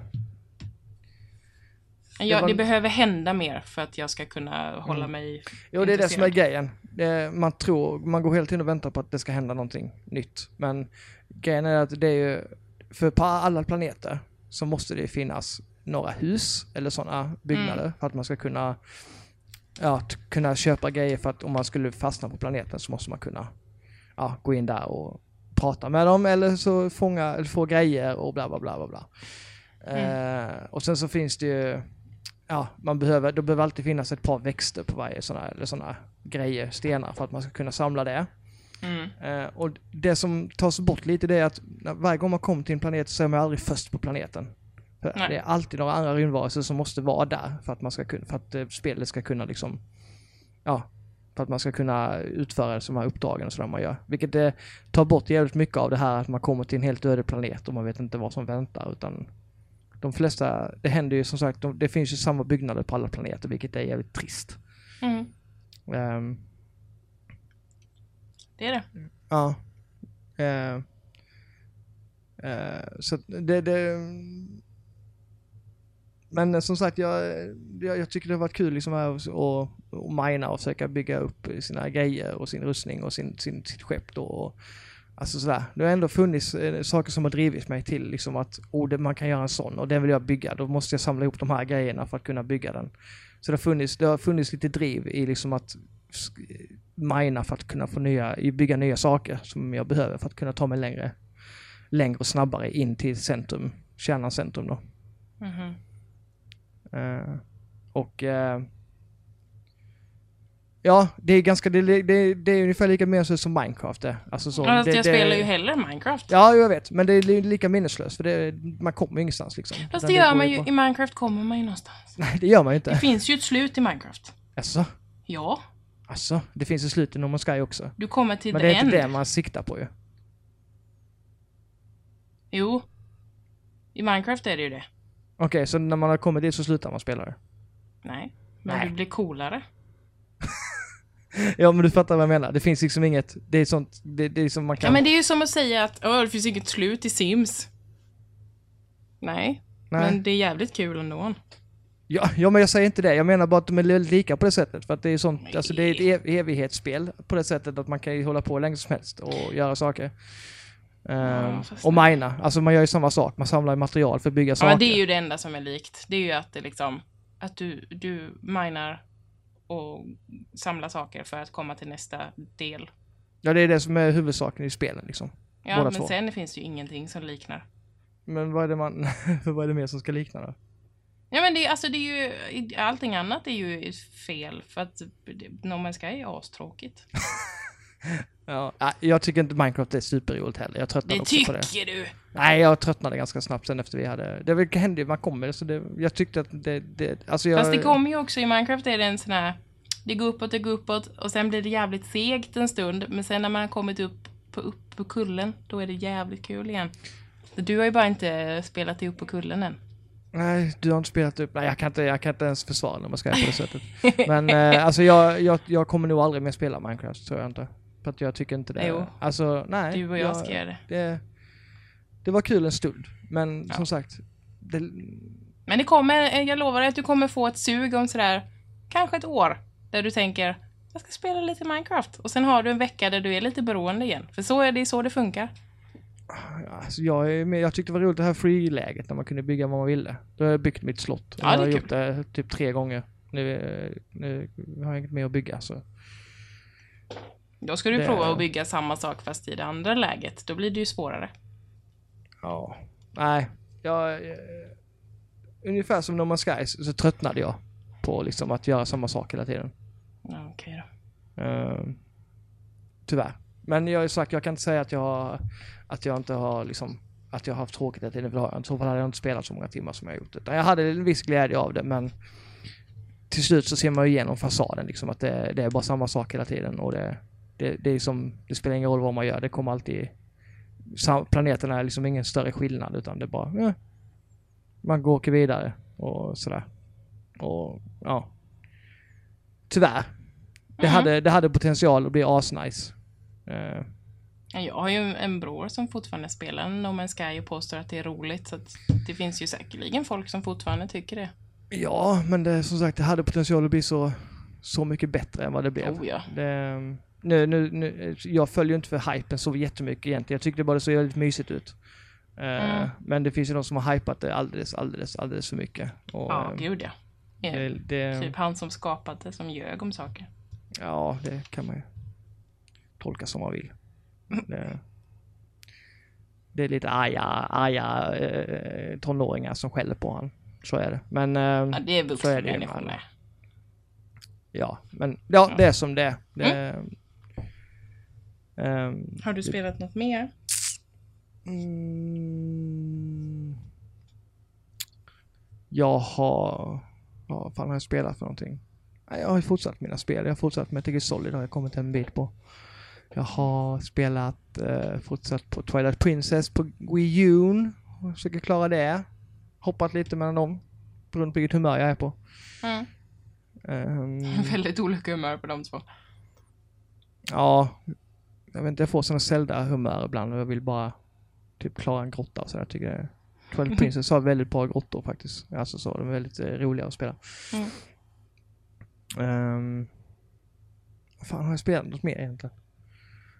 Ja, var- det behöver hända mer för att jag ska kunna hålla Mm. mig... Jo, det är det som är grejen. Det, man tror, man går hela tiden och väntar på att det ska hända någonting nytt. Men grejen är att det är ju, för på alla planeter så måste det finnas några hus eller sådana byggnader Mm. för att man ska kunna, ja, t- kunna köpa grejer för att om man skulle fastna på planeten så måste man kunna ja, gå in där och prata med dem eller så fånga, eller få grejer och bla bla bla bla bla. Eh, och sen så finns det ju, ja, man behöver, det behöver alltid finnas ett par växter på varje här, eller såna grejer, stenar för att man ska kunna samla det. Mm. Eh, och det som tas bort lite det är att varje gång man kommer till en planet så är man aldrig först på planeten. Nej. det är alltid några andra rymdvarelser som måste vara där för att man ska kunna, för att eh, spelet ska kunna liksom, ja, för att man ska kunna utföra de här uppdragen och sådär man gör. Vilket det tar bort jävligt mycket av det här att man kommer till en helt öde planet och man vet inte vad som väntar utan de flesta, det händer ju som sagt, de, det finns ju samma byggnader på alla planeter vilket är jävligt trist. Mm. Ehm, Det är det. Ja. Eh, eh, så det, det... Men eh, som sagt, jag, eh, jag, jag tycker det har varit kul liksom att och, och mina och försöka bygga upp sina grejer och sin rustning och sin, sin, sitt skepp då. Och, alltså sådär. Det har ändå funnits eh, saker som har drivit mig till liksom att oh, det, man kan göra en sån och den vill jag bygga. Då måste jag samla ihop de här grejerna för att kunna bygga den. Så det har funnits, det har funnits lite driv i liksom att mina för att kunna få nya, bygga nya saker som jag behöver för att kunna ta mig längre, längre och snabbare in till centrum, kärnans centrum då. Mm -hmm och eh, ja, det är ganska, det, det, det är ungefär lika meningslöst som Minecraft det. Alltså så, Fast det, jag det, spelar ju hellre Minecraft. Ja, jag vet, men det är li- lika minneslöst för det, man kommer ingenstans liksom. Fast det gör man ju, på- i Minecraft kommer man ju någonstans. Nej, det gör man ju Det inte. finns ju ett slut i Minecraft. Alltså, Ja, alltså, det finns ett slut i No Man's Sky också. du kommer till Men det är end. inte det man siktar på ju. Jo. I Minecraft är det ju det. Okej, så när man har kommit dit så slutar man spela det? Nej. Men Nej. du blir coolare. Ja men du fattar vad jag menar. Det finns liksom inget, det är sånt, det, det är som man kan... Ja, men det är ju som att säga att Åh, det finns inget slut i Sims. Nej, Nej. men det är jävligt kul ändå. Ja, ja men jag säger inte det, jag menar bara att de är lika på det sättet. För att det är sånt, alltså det är ett ev- evighetsspel på det sättet att man kan ju hålla på länge som helst och göra saker. Fast och mina, alltså man gör ju samma sak, man samlar material för att bygga Ja, saker. men det är ju det enda som är likt. Det är ju att det liksom, att du, du minar och samlar saker för att komma till nästa del. Ja, det är det som är huvudsaken i spelen liksom. Ja, Båda men två. sen finns det ju ingenting som liknar. Men vad är det man, vad är det mer som ska likna då? Ja, men det, alltså, det är ju, allting annat är ju fel för att No Man's Sky är astråkigt. Ja, jag tycker inte Minecraft är superroligt heller. Jag tröttnade Det också på det. tycker du! Nej, jag tröttnade ganska snabbt sen efter vi hade... Det hände ju, man kommer, så det, jag tyckte att det... det alltså jag, Fast det kommer ju också i Minecraft är det en sån här, det går uppåt, det går uppåt och sen blir det jävligt segt en stund. Men sen när man har kommit upp på, upp på kullen, då är det jävligt kul igen. Du har ju bara inte spelat dig upp på kullen än. Nej, du har inte spelat upp... Nej, jag kan inte, jag kan inte ens försvara när man ska göra på det sättet. Men eh, alltså jag, jag, jag kommer nog aldrig mer spela Minecraft, tror jag inte. För att jag tycker inte det... Jo. Alltså, nej. Du och jag ska göra det. det. Det var kul en stund, men Ja. som sagt... Det, Men det kommer, jag lovar dig att du kommer få ett sug om sådär, kanske ett år. Där du tänker, jag ska spela lite Minecraft. Och sen har du en vecka där du är lite beroende igen. För så är det så det funkar. Alltså jag, är med, jag tyckte det var roligt det här free-läget när man kunde bygga vad man ville. Då har jag byggt mitt slott. Ja, jag har gjort det typ tre gånger. Nu, eh, nu har jag inget mer att bygga så. Då ska du Det- prova att bygga samma sak fast i det andra läget. Då blir det ju svårare. Ja. Nej. Jag, eh, ungefär som No Man's Skies så tröttnade jag på liksom att göra samma sak hela tiden. Ja, Okej då. Uh, tyvärr. Men jag sagt, jag kan inte säga att jag, att jag inte har liksom att jag har haft tråkigt hela tiden, för det har jag inte. I så fall hade jag inte spelat så många timmar som jag har gjort. Utan jag hade en viss glädje av det, men till slut så ser man ju igenom fasaden, liksom att det, det är bara samma sak hela tiden och det, det, det är som, det spelar ingen roll vad man gör, det kommer alltid, planeterna är liksom ingen större skillnad utan det är bara, eh, man går åker vidare och sådär. Och ja, tyvärr. Det, Mhm. hade, det hade potential att bli asnice. Ja, Jag har ju en bror som fortfarande spelar No Man's Sky och påstår att det är roligt. Så det finns ju säkerligen folk som fortfarande tycker det. ja, men det, som sagt, det hade potential att bli så, så mycket bättre än vad det blev. Oh ja. Det, nu, nu, nu, jag följer inte för hypen så jättemycket egentligen. Jag tyckte bara det såg väldigt mysigt ut. Eh, Mm. Men det finns ju de som har hypat det alldeles, alldeles, alldeles för mycket. Och, Ja, eh, gud ja. det, det, Typ han som skapade som ljög om saker. Ja, det kan man ju tolka som man vill. Det, det är lite arga, arga eh, tonåringar som skäller på han. Så är det. Men, eh, Ja, det är vuxna människor med. ja, men ja, det är som det är. det ehm, Har du spelat något mer? Mm, jag har... Ja, vad fan har jag spelat för någonting? Jag har fortsatt mina spel. Jag har fortsatt med Gear Solid har jag kommit en bit på. Jag har spelat, eh, fortsatt på Twilight Princess på Wii U. och Försöker klara det. Hoppat lite mellan dem. Beroende på vilket humör jag är på. Mm. Ehm, Väldigt olika humör på de två. ja, jag vet inte, jag får sådana Zelda-humör ibland och jag vill bara typ klara en grotta och sådär. Jag tycker det Twilight Princess har väldigt bra grottor faktiskt. Alltså så, de är väldigt eh, roliga att spela. Mm. Ehm, vad fan har jag spelat något mer egentligen?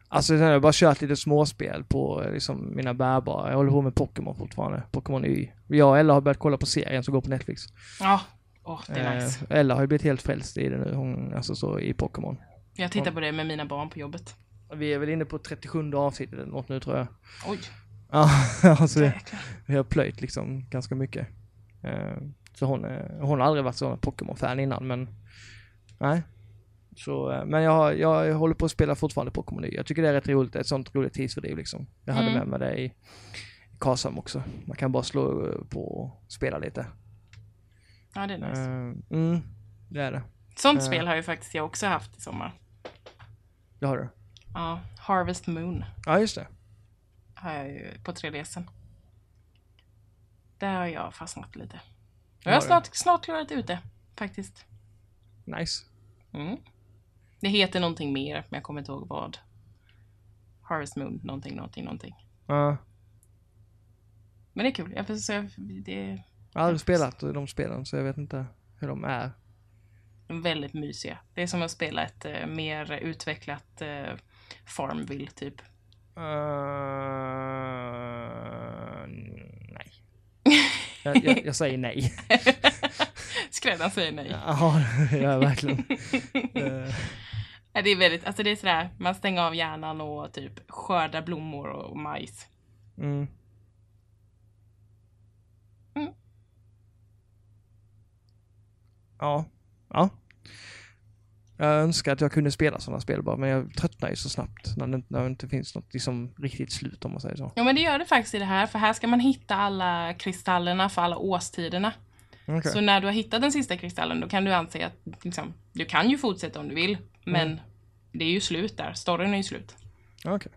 Alltså jag har bara kört lite småspel på eh, liksom, mina bärbara. Jag håller på med Pokémon fortfarande. Pokémon Y. Jag och Ella har börjat kolla på serien som går på Netflix. Ja, åh, det är nice. Eh, Ella har ju blivit helt frälst i det nu. Hon, alltså så i Pokémon. Jag tittar på det med mina barn på jobbet. Vi är väl inne på 37 avsnittet eller något nu tror jag. Oj, Ja, alltså jäklar. vi har plöjt liksom ganska mycket. Eh, så hon, är- hon har aldrig varit sån Pokémon-fan innan men nej. Så, eh, men jag, jag håller på att spela fortfarande Pokémon Y. Jag tycker det är rätt roligt, ett sånt roligt tidsfördriv liksom. Jag hade Mm. med mig det i, i Karlshamn också. Man kan bara slå eh, på och spela lite. Ja, det är nice. Eh, mm, det är det. Sånt eh. spel har ju faktiskt jag också haft i sommar. Det har du. Ja, Harvest Moon Ja, just det. har jag ju på 3DSen. Där har jag fastnat lite. Jag har Har du? snart, snart klarat ut det, faktiskt. Nice. Mm. Det heter någonting mer, men jag kommer inte ihåg vad. Harvest Moon, någonting, någonting, någonting. Ja. Men det är kul. Jag får det jag har aldrig spelat de spelen så jag vet inte hur de är. är väldigt mysiga. Det är som att spela ett eh, mer utvecklat eh, Farmville, typ. Uh, nej. Jag, jag, jag säger nej. Skräddaren säger nej. Ja, jag verkligen. Nej, Det är väldigt, alltså det är sådär, man stänger av hjärnan och typ skördar blommor och majs. mm. Mm. Ja. Ja. Jag önskar att jag kunde spela sådana spel bara, men jag tröttnar ju så snabbt när det, när det inte finns något liksom riktigt slut om man säger så. Ja men det gör det faktiskt i det här, för här ska man hitta alla kristallerna för alla årstiderna. Okej. Så när du har hittat den sista kristallen då kan du anse att liksom, du kan ju fortsätta om du vill, men Mm. det är ju slut där. Storyn är ju slut. Okej.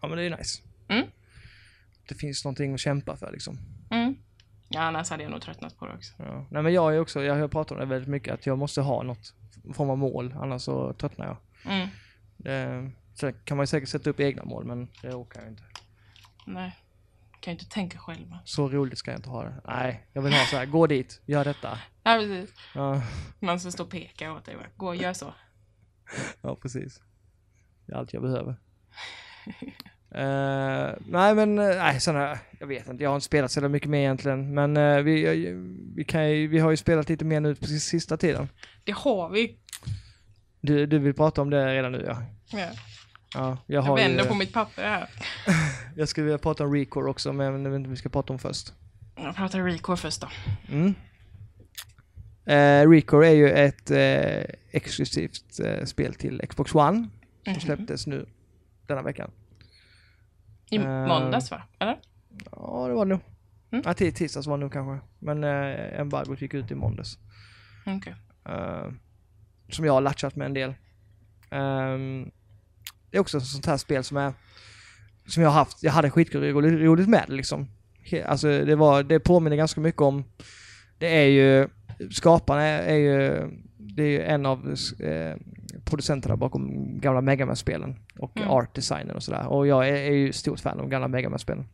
Ja men det är nice. Mm. Det finns någonting att kämpa för liksom. Mm. Ja, annars hade jag nog tröttnat på det också. Ja. Nej men jag är också, jag har pratat om det väldigt mycket, att jag måste ha något form av mål, annars så tröttnar jag. Mm. Det, sen kan man ju säkert sätta upp egna mål, men det orkar jag inte. Nej. Kan ju inte tänka själv. Så roligt ska jag inte ha det. Nej, jag vill ha så här, gå dit, gör detta. Ja, precis. Ja, Man ska stå och peka åt dig. bara, Gå gör så. ja precis. Det är allt jag behöver. Eh, nej men, eh, nej sådana, jag vet inte, jag har inte spelat så mycket mer egentligen. Men eh, vi, vi, kan ju, vi har ju spelat lite mer nu på sista tiden. Det har vi. Du, du vill prata om det redan nu ja. Ja. Ja, jag Jag vänder ju, på mitt papper här. Jag skulle vilja prata om Recore också, men jag vet inte vad vi ska prata om först. Jag pratar Recore först då. Mm. Eh, Recore är ju ett exklusivt spel till Xbox One som Mhm. släpptes nu denna veckan. I Eh. måndags va? Eller? Ja, det var det nog. Mm. Ja, tisdags var det nog kanske. Men eh, embargot gick ut i måndags. Okej. Eh, som jag har latchat med en del. Ehm, det är också ett sånt här spel som är som jag har haft, jag hade skitroligt roligt med liksom. Alltså det var, det påminner ganska mycket om, det är ju, skaparna är, är ju, det är ju en av eh, producenterna bakom gamla Megaman-spelen och Mm. art-designen och sådär. Och jag är, är ju stort fan av gamla Megaman-spelen.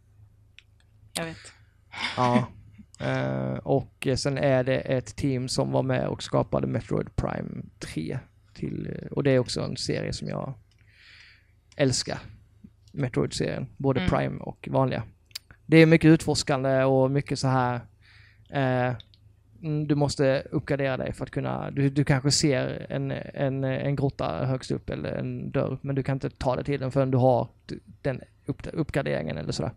Jag vet. Ja. Eh, och sen är det ett team som var med och skapade Metroid Prime 3. Till, och det är också en serie som jag älskar. Metroid-serien. Både Mm. Prime och vanliga. Det är mycket utforskande och mycket så här eh, du måste uppgradera dig för att kunna, du, du kanske ser en, en, en grotta högst upp eller en dörr, men du kan inte ta dig till den förrän du har den upp, uppgraderingen eller sådär.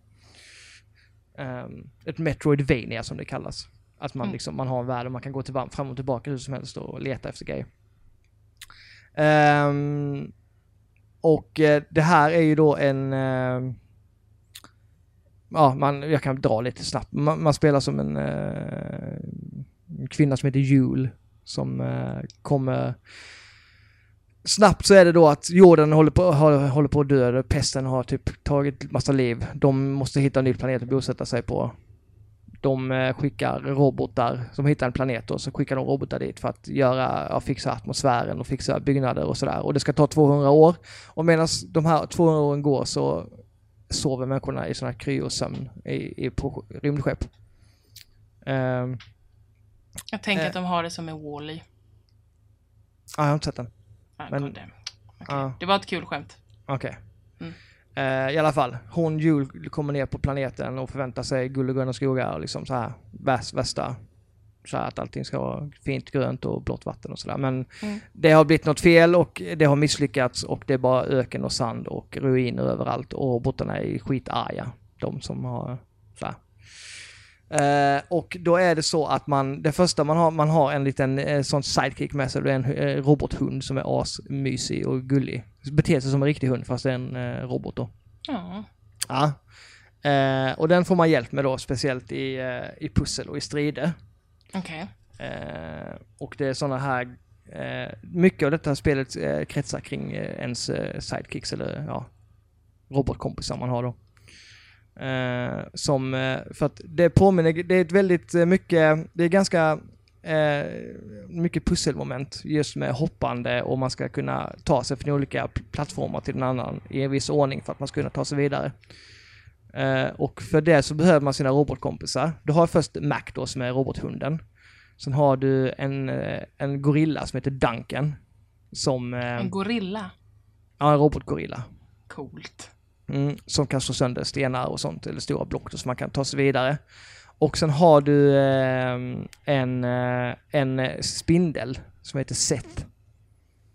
Um, ett Metroidvania som det kallas. Att man, Mm. liksom, man har en värld och man kan gå till, fram och tillbaka hur som helst och leta efter grejer. Ehm, och eh, det här är ju då en... ehm, ja, man, jag kan dra lite snabbt. Man, man spelar som en, en kvinna som heter Jul som eh, kommer... Snabbt så är det då att jorden håller på, håller, håller på att dö. Pesten har typ tagit massa liv. De måste hitta en ny planet att bosätta sig på. De eh, skickar robotar som hittar en planet och så skickar de robotar dit för att göra, ja, fixa atmosfären och fixa byggnader och sådär. Och det ska ta 200 år. Och medan de här 200 åren går så sover människorna i sådana här kryosömn i, i, på rymdskepp. Ehm, jag tänker Eh. att de har det som en Wall-E. ja, jag har inte sett den. Ah, Men-. Okej. Ja. Det var ett kul skämt. Okej. Mm. Eh, I alla fall, hon Jul kommer ner på planeten och förväntar sig guld och gröna skogar och liksom så här väst, västa. Så här att allting ska vara fint grönt och blått vatten och sådär. Men Mm. det har blivit något fel och det har misslyckats och det är bara öken och sand och ruiner överallt och robotarna är skitarga. De som har så här. Eh, och då är det så att man, det första man har, man har en liten eh, sån sidekick med sig, det är en eh, robothund som är asmysig och gullig. Beter sig som en riktig hund fast det är en robot då. Ja. Ja. Och den får man hjälp med då, speciellt i, i pussel och i strider. Okej. Eh, och det är sådana här, mycket av detta spelet kretsar kring ens sidekicks eller ja, robotkompisar man har då. Eh, som, eh, för att det påminner, det är ett väldigt eh, mycket, det är ganska eh, mycket pusselmoment just med hoppande och man ska kunna ta sig från olika pl- plattformar till en annan i en viss ordning för att man ska kunna ta sig vidare. Eh, och för det så behöver man sina robotkompisar. Du har först Mac då som är robothunden. Sen har du en, eh, en gorilla som heter Duncan. Som, eh, En gorilla. ja en robotgorilla. Coolt. Mm, som kan slå sönder stenar och sånt, eller stora block då, så man kan ta sig vidare. Och sen har du eh, en, en eh, spindel som heter Seth.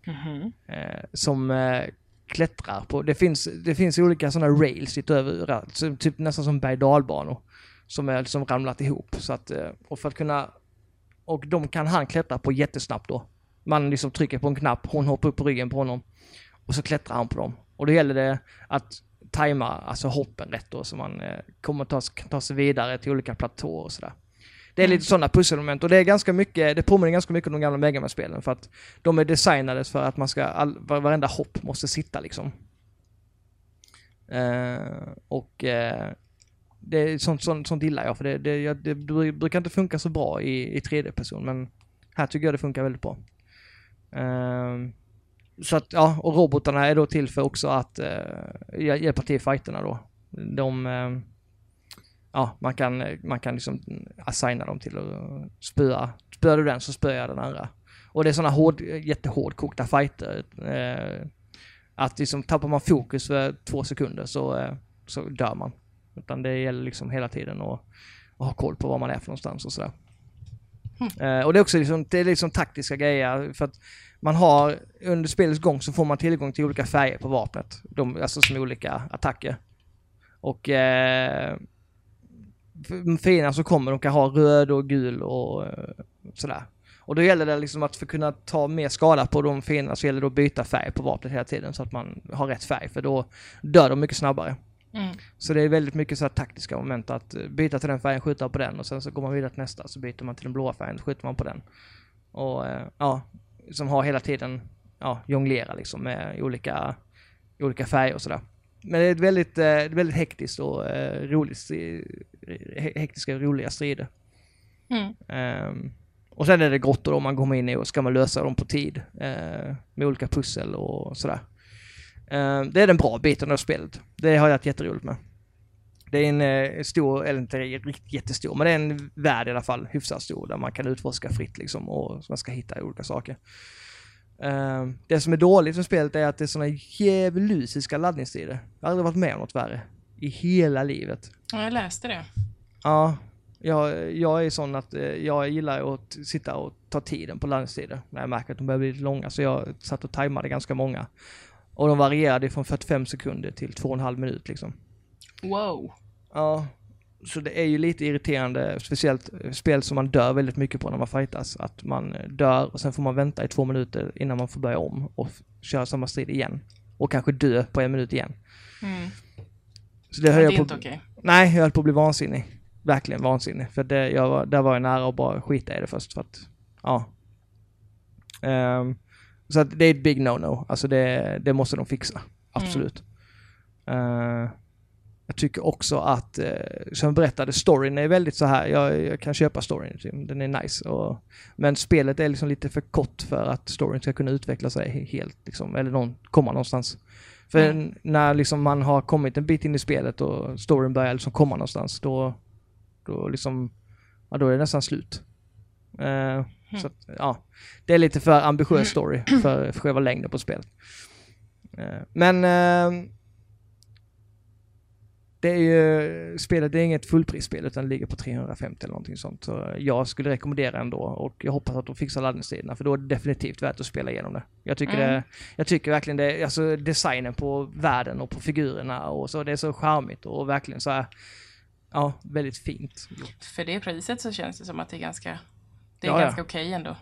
Mhm. Eh, som eh, klättrar på, det finns, det finns olika sådana rails lite överallt, så typ nästan som berg dalbanor Som är liksom ramlat ihop. Så att, eh, och för att kunna, och de kan han klättra på jättesnabbt då. Man liksom trycker på en knapp, hon hoppar upp på ryggen på honom. Och så klättrar han på dem. Och då gäller det att tajma alltså hoppen rätt då, så man eh, kommer ta, ta sig vidare till olika platåer och sådär. Det är lite sådana pusselmoment och det är ganska mycket, det påminner ganska mycket om de gamla Megaman-spelen för att de är designade för att man ska, all, var- varenda hopp måste sitta liksom. Eh, och eh, det är sånt, sånt, sånt gillar jag för det, det, jag- det, brukar inte funka så bra i, i 3D-person men här tycker jag det funkar väldigt bra. Eh, så att, ja, och robotarna är då till för också att eh, hjä- hjälpa till i fighterna då. De, eh, ja, man kan, man kan liksom assigna dem till att spöa. Spöar du den så spöar jag den andra. Och det är sådana hård, jättehårdkokta fighter. Eh, Att liksom tappar man fokus för två sekunder så, eh, så dör man. Utan det gäller liksom hela tiden att, att ha koll på var man är för någonstans och sådär. Eh, och det är också liksom, det är liksom taktiska grejer för att man har under spelets gång så får man tillgång till olika färger på vapnet. De, alltså som olika attacker. Och eh, fienderna som kommer, de kan ha röd och gul och eh, sådär. Och då gäller det liksom att för att kunna ta mer skada på de fienderna så gäller det att byta färg på vapnet hela tiden så att man har rätt färg för då dör de mycket snabbare. Mm. Så det är väldigt mycket så taktiska moment att eh, byta till den färgen, skjuta på den och sen så går man vidare till nästa så byter man till den blåa färgen, skjuter man på den. Och eh, ja, som har hela tiden, ja, jonglera liksom med olika, olika färger och sådär. Men det är ett väldigt, eh, väldigt hektiskt och eh, roligt, hektiska och roliga strider. Mm. Ehm, och sen är det grottor då man kommer in i och ska man lösa dem på tid eh, med olika pussel och sådär. Ehm, det är den bra biten av spelet. Det har jag haft jätteroligt med. Det är en eh, stor, eller inte riktigt jättestor, men det är en värld i alla fall, hyfsat stor, där man kan utforska fritt liksom och man ska hitta olika saker. Ehm, det som är dåligt med spelet är att det är sådana djävulusiska laddningstider. Jag har aldrig varit med om något värre. I hela livet. Ja, jag läste det. Ja, jag, jag är sån att eh, jag gillar att sitta och ta tiden på laddningstider. När jag märker att de börjar bli lite långa. Så jag satt och tajmade ganska många. Och de varierade från 45 sekunder till 2,5 minut liksom. Wow. Ja, så det är ju lite irriterande, speciellt spel som man dör väldigt mycket på när man fightas. Att man eh, dör och sen får man vänta i två minuter innan man får börja om och köra samma strid igen. Och kanske dö på en minut igen. Mm. Så det Det, höll är jag på inte okej. Nej, jag höll på att bli vansinnig. Verkligen vansinnig. För det, jag var, där var jag nära att bara skita i det först för att, ja. Ehm, så att det är ett big no-no. Alltså det, det måste de fixa. Absolut. Eh, jag tycker också att, uh, som jag berättade, storyn är väldigt så här. Jag, jag kan köpa storyn, typ. den är nice. Och, men spelet är liksom lite för kort för att storyn ska kunna utveckla sig helt, liksom, eller någon, komma någonstans. För Mm. när liksom man har kommit en bit in i spelet och storyn börjar liksom komma någonstans, då, då liksom, ja då är det nästan slut. Eh, Så att, ja, det är lite för ambitiös story för, för själva längden på spelet. Eh, men eh, det är ju, spelet det är inget fullprisspel utan det ligger på 350 eller någonting sånt. Så jag skulle rekommendera ändå och jag hoppas att de fixar laddningstiderna för då är det definitivt värt att spela igenom det. Jag tycker, Mm. det, jag tycker verkligen det, alltså designen på världen och på figurerna och så, det är så charmigt och verkligen så här, ja, väldigt fint. För det priset så känns det som att det är ganska, det är Ja, ja. ganska okej ändå.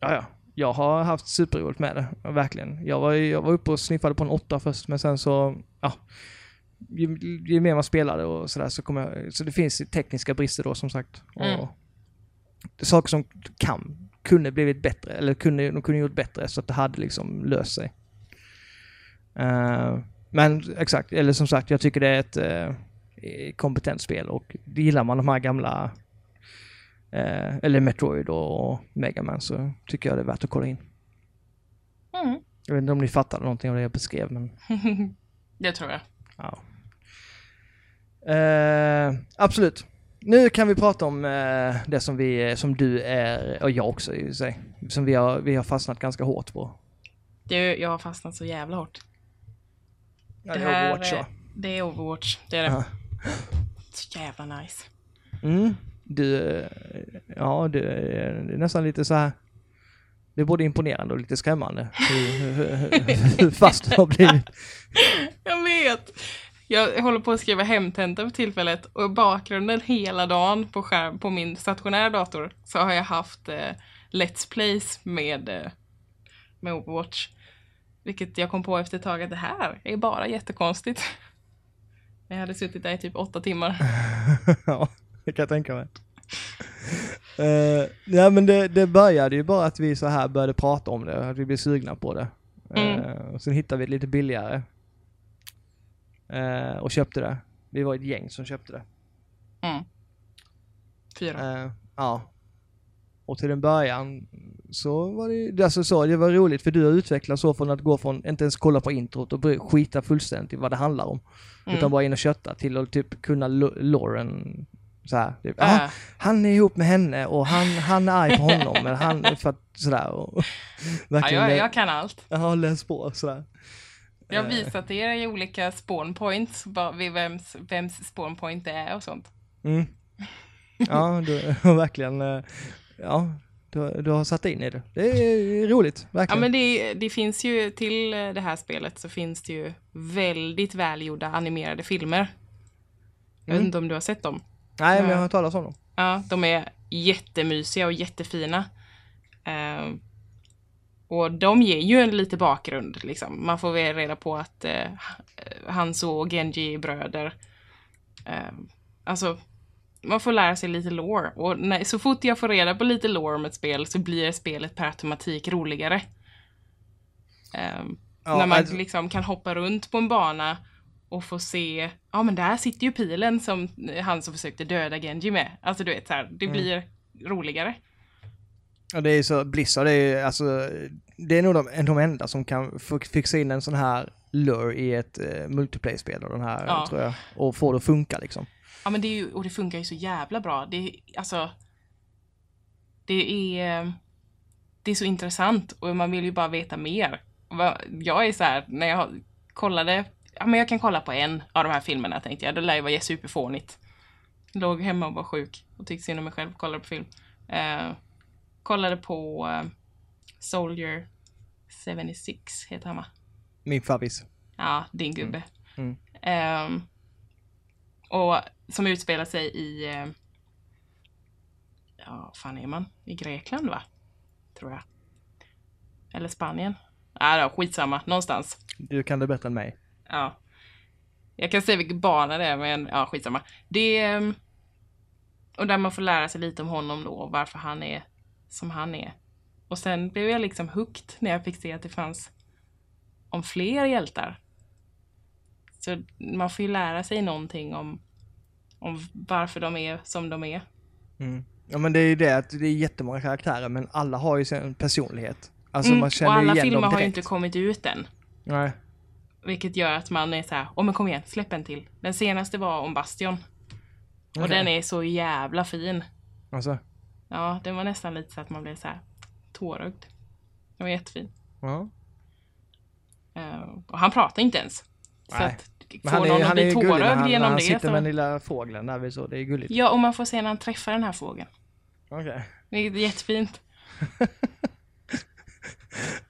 Ja, ja. Jag har haft superroligt med det, verkligen. Jag var, jag var uppe och sniffade på en åtta först, men sen så, ja. Ju, ju mer man spelade och sådär så kommer jag, så det finns tekniska brister då som sagt. Mm. Och saker som kan, kunde blivit bättre, eller kunde, de kunde gjort bättre så att det hade liksom löst sig. Eh, men exakt, eller som sagt, jag tycker det är ett eh, kompetent spel och gillar man de här gamla eh, eller Metroid och Mega Man så tycker jag det är värt att kolla in. Mm. Jag vet inte om ni fattade någonting av det jag beskrev, men det tror jag. Ja. Eh, absolut. Nu kan vi prata om eh, det som vi, som du är, och jag också i sig, som vi har, vi har fastnat ganska hårt på. Det, jag har fastnat så jävla hårt. Ja, Det det är här Overwatch är- va? Det är Overwatch, det är det. Ja. Så jävla nice. Mm. Du, eh, ja du, det är nästan lite så här. Det är både imponerande och lite skrämmande hur, fast du har blivit. Jag vet! Jag håller på att skriva hemtenta för tillfället och i bakgrunden hela dagen på skärm på min stationära dator så har jag haft eh, Let's Plays med, eh, med Overwatch. Vilket jag kom på efter ett tag att det här är bara jättekonstigt. Jag hade suttit där i typ åtta timmar. ja, det kan jag tänka mig. Uh, ja men det, det började ju bara att vi så här började prata om det, att vi blev sugna på det. Mm. Eh, och sen hittade vi det lite billigare. Eh, och köpte det. Vi var ett gäng som köpte det. Mm. Fyra. Ja. Och till en början så var det, alltså så, det var roligt för du har utvecklat så från att gå från, inte ens kolla på introt och skita fullständigt i vad det handlar om. Mm. Utan bara in och kötta till att typ kunna Lauren så här, typ, "Ah, Äh, han är ihop med henne och han, han är arg på honom. eller han, för att sådär. Och, ja, jag, jag kan allt. jag har läst på sådär. Jag har Eh. visat er i olika spawn points, vad- vid vems, vems spawn point det är och sånt. Mm. Ja, du har verkligen, eh, ja, du, du har satt in i det. Det är roligt, Ja, verkligen. men det, det finns ju till det här spelet så finns det ju väldigt välgjorda animerade filmer. Jag vet Mm. inte om du har sett dem? Nej, men jag Ja. har hört talas om dem. Ja, de är jättemysiga och jättefina. Eh, och de ger ju en lite bakgrund, liksom. Man får väl reda på att eh, Hanzo och Genji är bröder. Eh, alltså, man får lära sig lite lore. Och när, så fort jag får reda på lite lore om ett spel så blir spelet per automatik roligare. Eh, Ja, när man alltså- liksom kan hoppa runt på en bana och få se, ja men där sitter ju pilen som han som försökte döda Genji med. Alltså du vet så här, det Mm. blir roligare. Ja, det är så, Blizzard är alltså, det är nog de, de enda som kan fixa in en sån här lure i ett uh, multiplayer-spel och den här, Ja. tror jag, och få det att funka liksom. Ja men det är ju, och det funkar ju så jävla bra. Det alltså, det är, det är så intressant och man vill ju bara veta mer. Jag är så här, när jag kollade, ja men jag kan kolla på en av de här filmerna tänkte jag, det lär ju vara superfånigt. Låg hemma och var sjuk och tyckte synd om mig själv, kollade på film. Eh, kollade på eh, Soldier 76, heter han va? Min favvis. Ja, din gubbe. Mm. Ehm, och som utspelar sig i... eh, ja, fan är man? I Grekland va? Tror jag. Eller Spanien. Ja, då, skitsamma. Någonstans. Du kan det bättre än mig. Ja. Jag kan säga vilken bana det är, men ja, skitsamma. Det ehm, Och där man får lära sig lite om honom då, och varför han är som han är. Och sen blev jag liksom hooked när jag fick se att det fanns om fler hjältar. Så man får ju lära sig någonting om, om varför de är som de är. Mm. Ja men det är ju det att det är jättemånga karaktärer men alla har ju sin personlighet. Alltså Mm, man och känner alla igen filmer dem har ju inte kommit ut än. Nej. Vilket gör att man är så här, åh men kom igen, släpp en till. Den senaste var om Bastion. Och den är så jävla fin. Alltså, Ja, den var nästan lite så att man blev så här tårögd. Den var jättefin. ja. Eh, och han pratar inte ens. Så Nej. att Men få han någon är, att han är bli tårögd han, genom han det. sitter Så... med den lilla fågeln där så. Det är gulligt. Ja, och man får se när han träffar den här fågeln. Okej. Det är jättefint.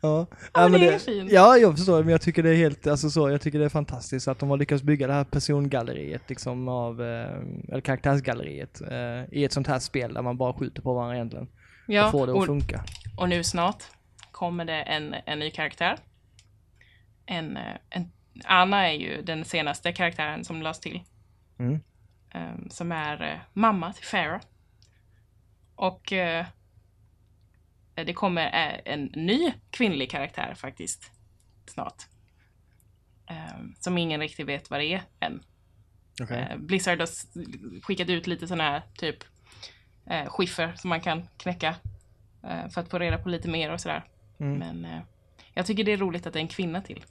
Ja, Ja, men det är fint. Ja, jag förstår men jag tycker det är helt, alltså så, jag tycker det är fantastiskt att de har lyckats bygga det här persongalleriet liksom av, eh, eller karaktärsgalleriet eh, i ett sånt här spel där man bara skjuter på varandra egentligen. Ja, och får det att och, funka. och nu snart kommer det en, en ny karaktär. En, eh, en, Anna är ju den senaste karaktären som lades till. Mm. eh, som är mamma till Farah. Och det kommer eh, en ny kvinnlig karaktär faktiskt snart. Eh, som ingen riktigt vet vad det är än. Okej. Eh, Blizzard har skickat ut lite sådana här typ eh, skiffer som man kan knäcka eh, för att få reda på lite mer och sådär. Mm. Men eh, jag tycker det är roligt att det är en kvinna till.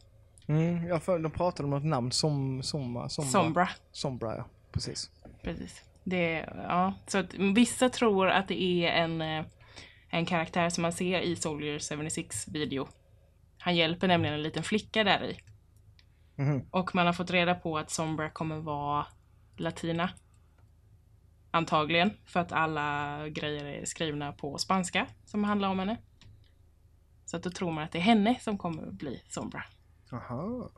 Mm, jag för, de pratade om något namn, som, Somma, Sombra. Sombra. Sombra, ja. Precis. Precis. Det, ja. Så att vissa tror att det är en, eh, en karaktär som man ser i Soldier 76 video. Han hjälper nämligen en liten flicka där i. Mhm. Och man har fått reda på att Sombra kommer vara latina. Antagligen, för att alla grejer är skrivna på spanska som handlar om henne. Så att då tror man att det är henne som kommer bli Sombra. Aha.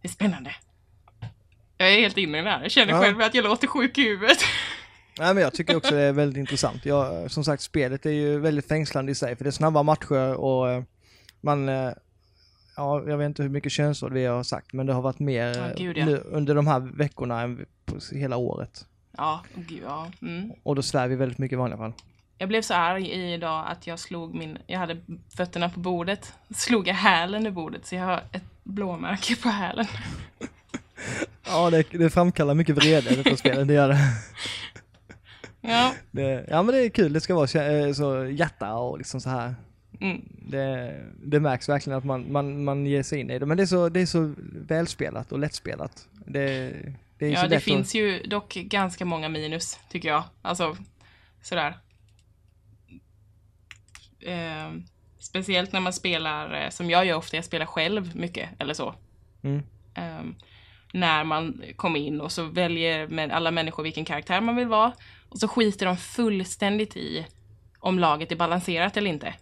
Det är spännande. Jag är helt inne i det här. Jag känner Ja. själv att jag låter sjuk i huvudet. Nej men jag tycker också det är väldigt intressant. Jag, som sagt, spelet är ju väldigt fängslande i sig för det är snabba matcher och eh, man, eh, ja jag vet inte hur mycket könsord vi har sagt men det har varit mer eh, gud, ja. nu, under de här veckorna än på hela året. Ja, gud ja. Mm. Och då svär vi väldigt mycket i vanliga fall. Jag blev så arg idag att jag slog min, jag hade fötterna på bordet, slog jag hälen i bordet så jag har ett blåmärke på hälen. Ja det, det framkallar mycket vrede detta spelet, det gör det. Ja, det. Ja men det är kul, det ska vara eh, så hjärta och liksom så här. mm. Det, det märks verkligen att man, man, man ger sig in i det. Men det är så, det är så välspelat och lättspelat. Det, det är ja så det finns ju dock ganska många minus tycker jag. Alltså sådär. Eh, Speciellt när man spelar, eh, som jag gör ofta, jag spelar själv mycket, eller så. Mm. Ehm, när man kommer in och så väljer med alla människor vilken karaktär man vill vara. Och så skiter de fullständigt i om laget är balanserat eller inte.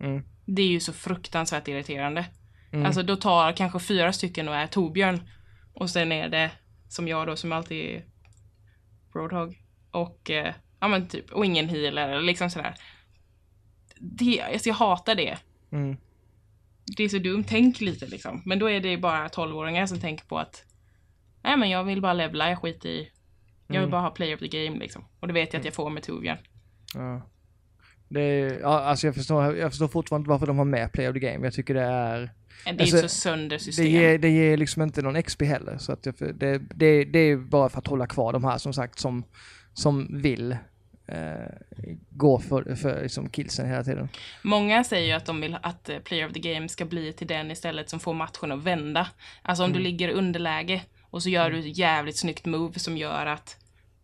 Mm. Det är ju så fruktansvärt irriterande. Mm. Alltså då tar kanske fyra stycken och är Torbjörn. Och sen är det som jag då som alltid är Roadhog. Och, eh, ja men typ, och ingen healer eller liksom sådär. Det, alltså jag hatar det. Mm. Det är så dumt, tänk lite liksom. Men då är det bara 12-åringar som tänker på att Nej men jag vill bara levla, jag skiter i Jag vill Mm. bara ha player of the game liksom. Och det vet jag att jag får med Torbjörn. Ja. Det är, ja, alltså jag förstår, jag förstår fortfarande inte varför de har med Play of the Game. Jag tycker det är... Det är Alltså, så sönder system. Det ger, det ger liksom inte någon XP heller. Så att jag, det, det, det är bara för att hålla kvar de här som sagt som, som vill eh, gå för, för liksom killsen hela tiden. Många säger ju att de vill att eh, player of the game ska bli till den istället som får matchen att vända. Alltså om du ligger i underläge och så gör du ett jävligt snyggt move som gör att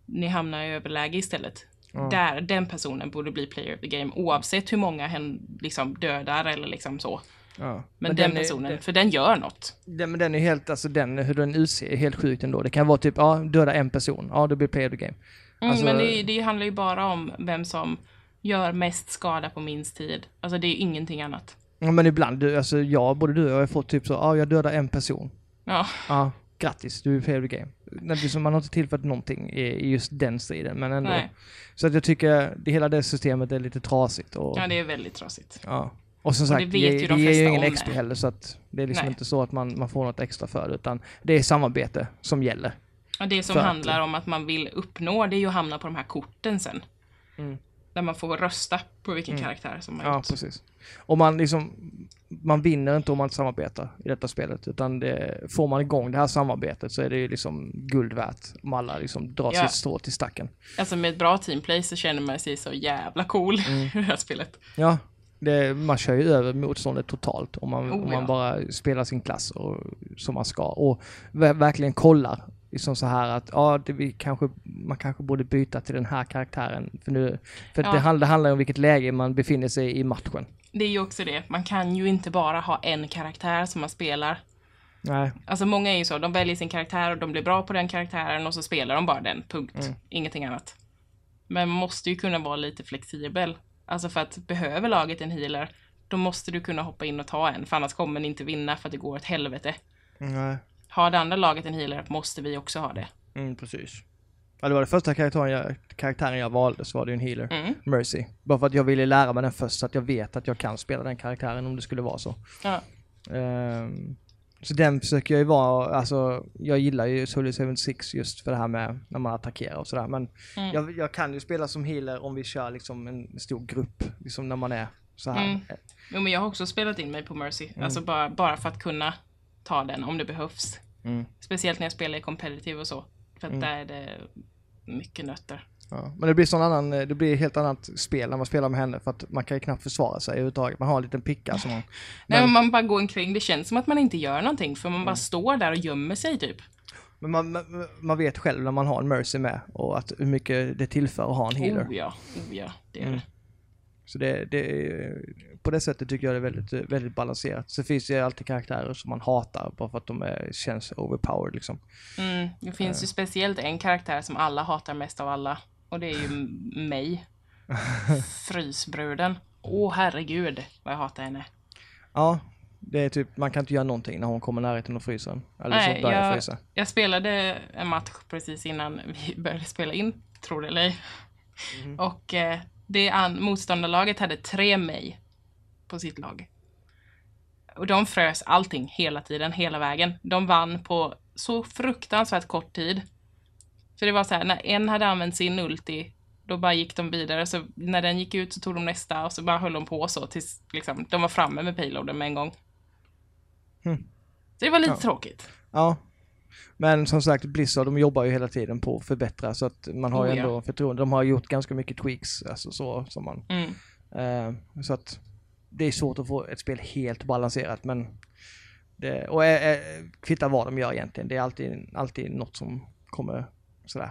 ni hamnar i överläge istället. Ja. Där, den personen borde bli player of the game oavsett hur många hen liksom dödar eller liksom så. Ja. Men, den, är- personen, det- för den gör något. Den, men den är helt, alltså den, hur den utser är helt sjukt ändå. Det kan vara typ, ja, döda en person, ja det blir play of the game. Mm, Alltså- men det, det handlar ju bara om vem som gör mest skada på minst tid. Alltså det är ju ingenting annat. Ja, men ibland, du, alltså jag, både du och jag har fått typ så, ja jag dödar en person. Ja, Ja, grattis, du är play of the game. Man har inte tillfört någonting i, just den striden, men ändå. nej. Så att jag tycker det, hela det systemet är lite trasigt. Och, Ja, det är väldigt trasigt. ja. och som sagt, det det, vet ju det, de ger ju ingen det. heller, så att det är liksom Nej. inte så att man, man får något extra för det, utan det är samarbete som gäller. Och det som För att- handlar om att man vill uppnå, det är ju att hamna på de här korten sen. Mm. Där man får rösta på vilken karaktär som man Ja, gjort. precis. Och man liksom, man vinner inte om man inte samarbetar i detta spelet, utan det, får man igång det här samarbetet så är det ju liksom guld värt om alla liksom drar Ja. sitt strå till stacken. Alltså med ett bra teamplay så känner man sig så jävla cool Mm. i det här spelet. Ja, det, man kör ju över motståndet totalt om man, Oh, om man ja. bara spelar sin klass och, som man ska. Och ver- verkligen kollar liksom så här att ja, det, vi kanske, man kanske borde byta till den här karaktären. För, nu, för Ja. det, handlar, det handlar om vilket läge man befinner sig i matchen. Det är ju också det, man kan ju inte bara ha en karaktär som man spelar. Nej, Alltså många är ju så, de väljer sin karaktär och de blir bra på den karaktären och så spelar de bara den, punkt. Mm. Ingenting annat. Men man måste ju kunna vara lite flexibel. Alltså för att behöver laget en healer, då måste du kunna hoppa in och ta en, för annars kommer ni inte vinna för att det går åt helvete. nej. Har det andra laget en healer måste vi också ha det. Mm, precis. Ja, det var det första karaktären jag, karaktären jag valde, så var det ju en healer. Mm. Mercy. Bara för att jag ville lära mig den först, så att jag vet att jag kan spela den karaktären om det skulle vara så. Ja. Ehm, så den försöker jag ju vara, alltså jag gillar ju Solid 76 just för det här med när man attackerar och sådär. Men Mm. jag, jag kan ju spela som healer om vi kör liksom en stor grupp, liksom när man är så här. Mm. Jo, men jag har också spelat in mig på Mercy. Alltså bara, bara för att kunna ta den om det behövs. Mm. Speciellt när jag spelar i competitive och så. För att där är det mycket nötter. Ja. Men det blir sån annan, det blir ett helt annat spel när man spelar med henne för att man kan ju knappt försvara sig överhuvudtaget. Man har en liten picka som man... Nej, Men- man bara går omkring. Det känns som att man inte gör någonting. För man Mm. bara står där och gömmer sig typ. Men man, man, man vet själv när man har en Mercy med och att hur mycket det tillför att ha en healer. Oh ja, oh ja, det är Mm. det. Så det, det, på det sättet tycker jag det är väldigt, väldigt balanserat. Så finns det ju alltid karaktärer som man hatar bara för att de är, känns overpowered liksom. Mm, det finns ju speciellt en karaktär som alla hatar mest av alla. Och det är ju mig. Frysbruden. Åh herregud vad jag hatar henne. Ja, det är typ, man kan inte göra någonting när hon kommer närheten och fryser. Eller Nej, så börjar jag- frysa. Jag spelade en match precis innan vi började spela in, tror det eller ej. Mhm. Och eh, det an- motståndarlaget hade tre mig på sitt lag. Och de frös allting hela tiden, hela vägen. De vann på så fruktansvärt kort tid. För det var så här, när en hade använt sin ulti, då bara gick de vidare. Så när den gick ut så tog de nästa och så bara höll de på så tills liksom, de var framme med payloaden med en gång. Hmm. Så det var lite Ja. tråkigt. Ja. Men som sagt, Blizzard de jobbar ju hela tiden på att förbättra så att man har ju Oh, ja. ändå förtroende. De har gjort ganska mycket tweaks, alltså så som man... Mm. Eh, så att det är svårt att få ett spel helt balanserat men det, och eh, eh, kvittar vad de gör egentligen. Det är alltid, alltid något som kommer sådär.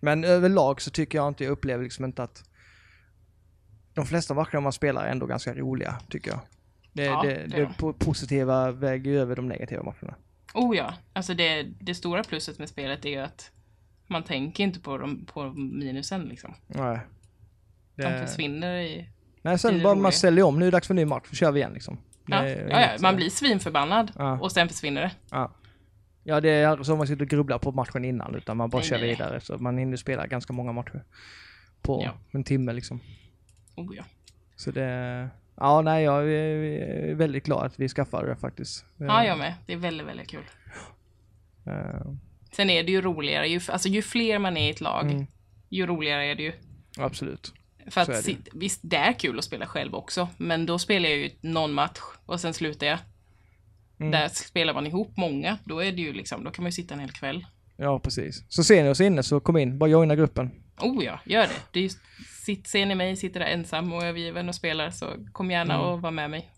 Men överlag så tycker jag inte, jag upplever liksom inte att de flesta matcherna man spelar är ändå ganska roliga, tycker jag. Det, Ja, det, det är det, de. po- positiva väger ju över de negativa matcherna. Oh ja, alltså det, det stora plusset med spelet är ju att man tänker inte på, dem, på minusen liksom. Nej. De Det, försvinner i... nej, sen bara man ställer om, nu är det dags för en ny match, då kör vi igen liksom. Ja, ja, ja, man eh, blir svinförbannad Ja. och sen försvinner det. Ja. Ja, det är aldrig så man sitter och grubblar på matchen innan, utan man bara Nej, kör nej. vidare. Så man hinner spela ganska många matcher på Ja. en timme liksom. Oh ja. Så det... Ja, nej, jag är, väldigt glad att vi skaffade det faktiskt. ja, jag med. Det är väldigt, väldigt kul. Eh, Sen är det ju roligare, ju, alltså ju fler man är i ett lag, Mm. ju roligare är det ju. absolut. För att, det. visst, det är kul att spela själv också, men då spelar jag ju någon match och sen slutar jag. Mm. Där spelar man ihop många, då är det ju liksom, då kan man ju sitta en hel kväll. Ja, precis. Så ser ni oss inne så kom in, bara joina gruppen. Oh ja, gör det. det är just, sitt, ser ni mig sitter där ensam och övergiven och spelar, så kom gärna Mm. och var med mig.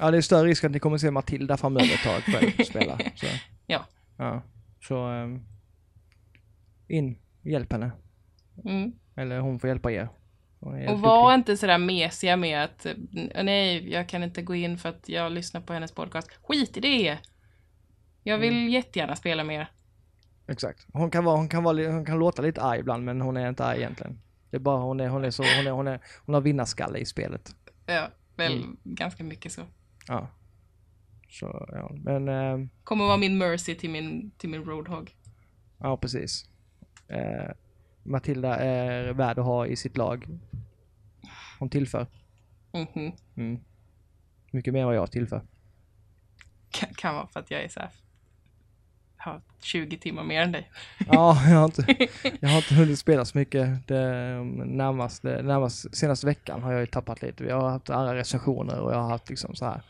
Ja, det är större risk att ni kommer se Matilda framöver ett tag själv spela. Så. Ja. Ja. Så... ehm, in, hjälp henne. Mm. Eller hon får hjälpa er. Och var inte sådär mesiga med att nej, jag kan inte gå in för att jag lyssnar på hennes podcast. Skit i det! Jag vill Mm. jättegärna spela mer. Exakt. Hon kan, vara, hon, kan vara, hon kan låta lite arg ibland, men hon är inte arg egentligen. Det är bara hon är, hon är så, hon är, hon är, hon har vinnarskalle i spelet. Ja, väl Mm. ganska mycket så. Ja. Så, ja. Men, ehm, Kommer vara min mercy till min, till min roadhog. ja precis. Eh, Matilda är värd att ha i sitt lag. Hon tillför. Mhm. Mm. Mycket mer än vad jag tillför. Kan, kan vara för att jag är såhär har 20 timmar mer än dig. Ja, jag har inte, jag har inte hunnit spela så mycket. Det närmaste, närmast, senaste veckan har jag ju tappat lite. Vi har haft andra recensioner och jag har haft liksom så här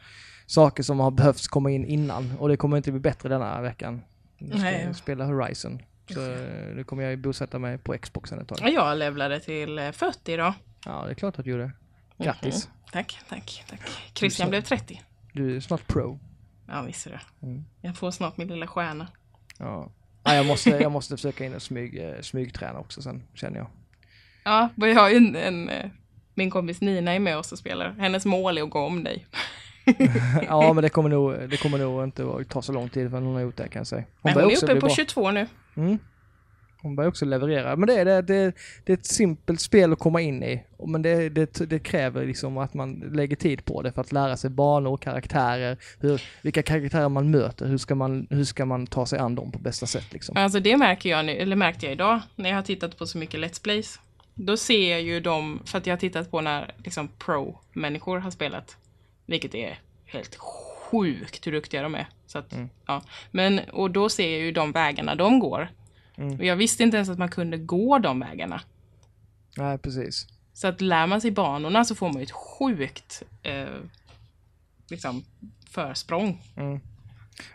saker som har behövts komma in innan och det kommer inte bli bättre denna veckan. Jag ska Nej. spela Horizon. Så eh, nu kommer jag ju bosätta mig på Xboxen ett tag. Ja, Jag levlade till eh, 40 idag. Ja, det är klart att du gjorde. Grattis. Mhm. Tack, tack, tack. Christian blev 30. Du är snart pro. Ja, visst är det. Mm. Jag får snart min lilla stjärna. Ja. Ja, jag, måste, jag måste försöka in och smyg, eh, smygträna också sen, känner jag. Ja, vi har ju en, en eh, min kompis Nina är med oss och spelar. Hennes mål är att gå om dig. Ja, men det kommer nog, det kommer nog inte ta så lång tid förrän hon har gjort det kan jag säga. Men börjar hon är uppe på bra. 22 nu. Mm. Hon börjar också leverera. Men det är, det, det, det är ett simpelt spel att komma in i. Men det, det, det kräver liksom att man lägger tid på det för att lära sig banor, karaktärer, hur, vilka karaktärer man möter, hur ska man, hur ska man ta sig an dem på bästa sätt liksom. Alltså det märker jag nu, eller märkte jag idag, när jag har tittat på så mycket Let's Plays. Då ser jag ju dem, för att jag har tittat på när liksom pro-människor har spelat. Vilket är helt sjukt hur duktiga de är. Så att, Mm. ja. Men, och då ser jag ju de vägarna de går. Mm. Och jag visste inte ens att man kunde gå de vägarna. Nej, precis. Så att lär man sig banorna så får man ju ett sjukt eh, liksom försprång. Mm.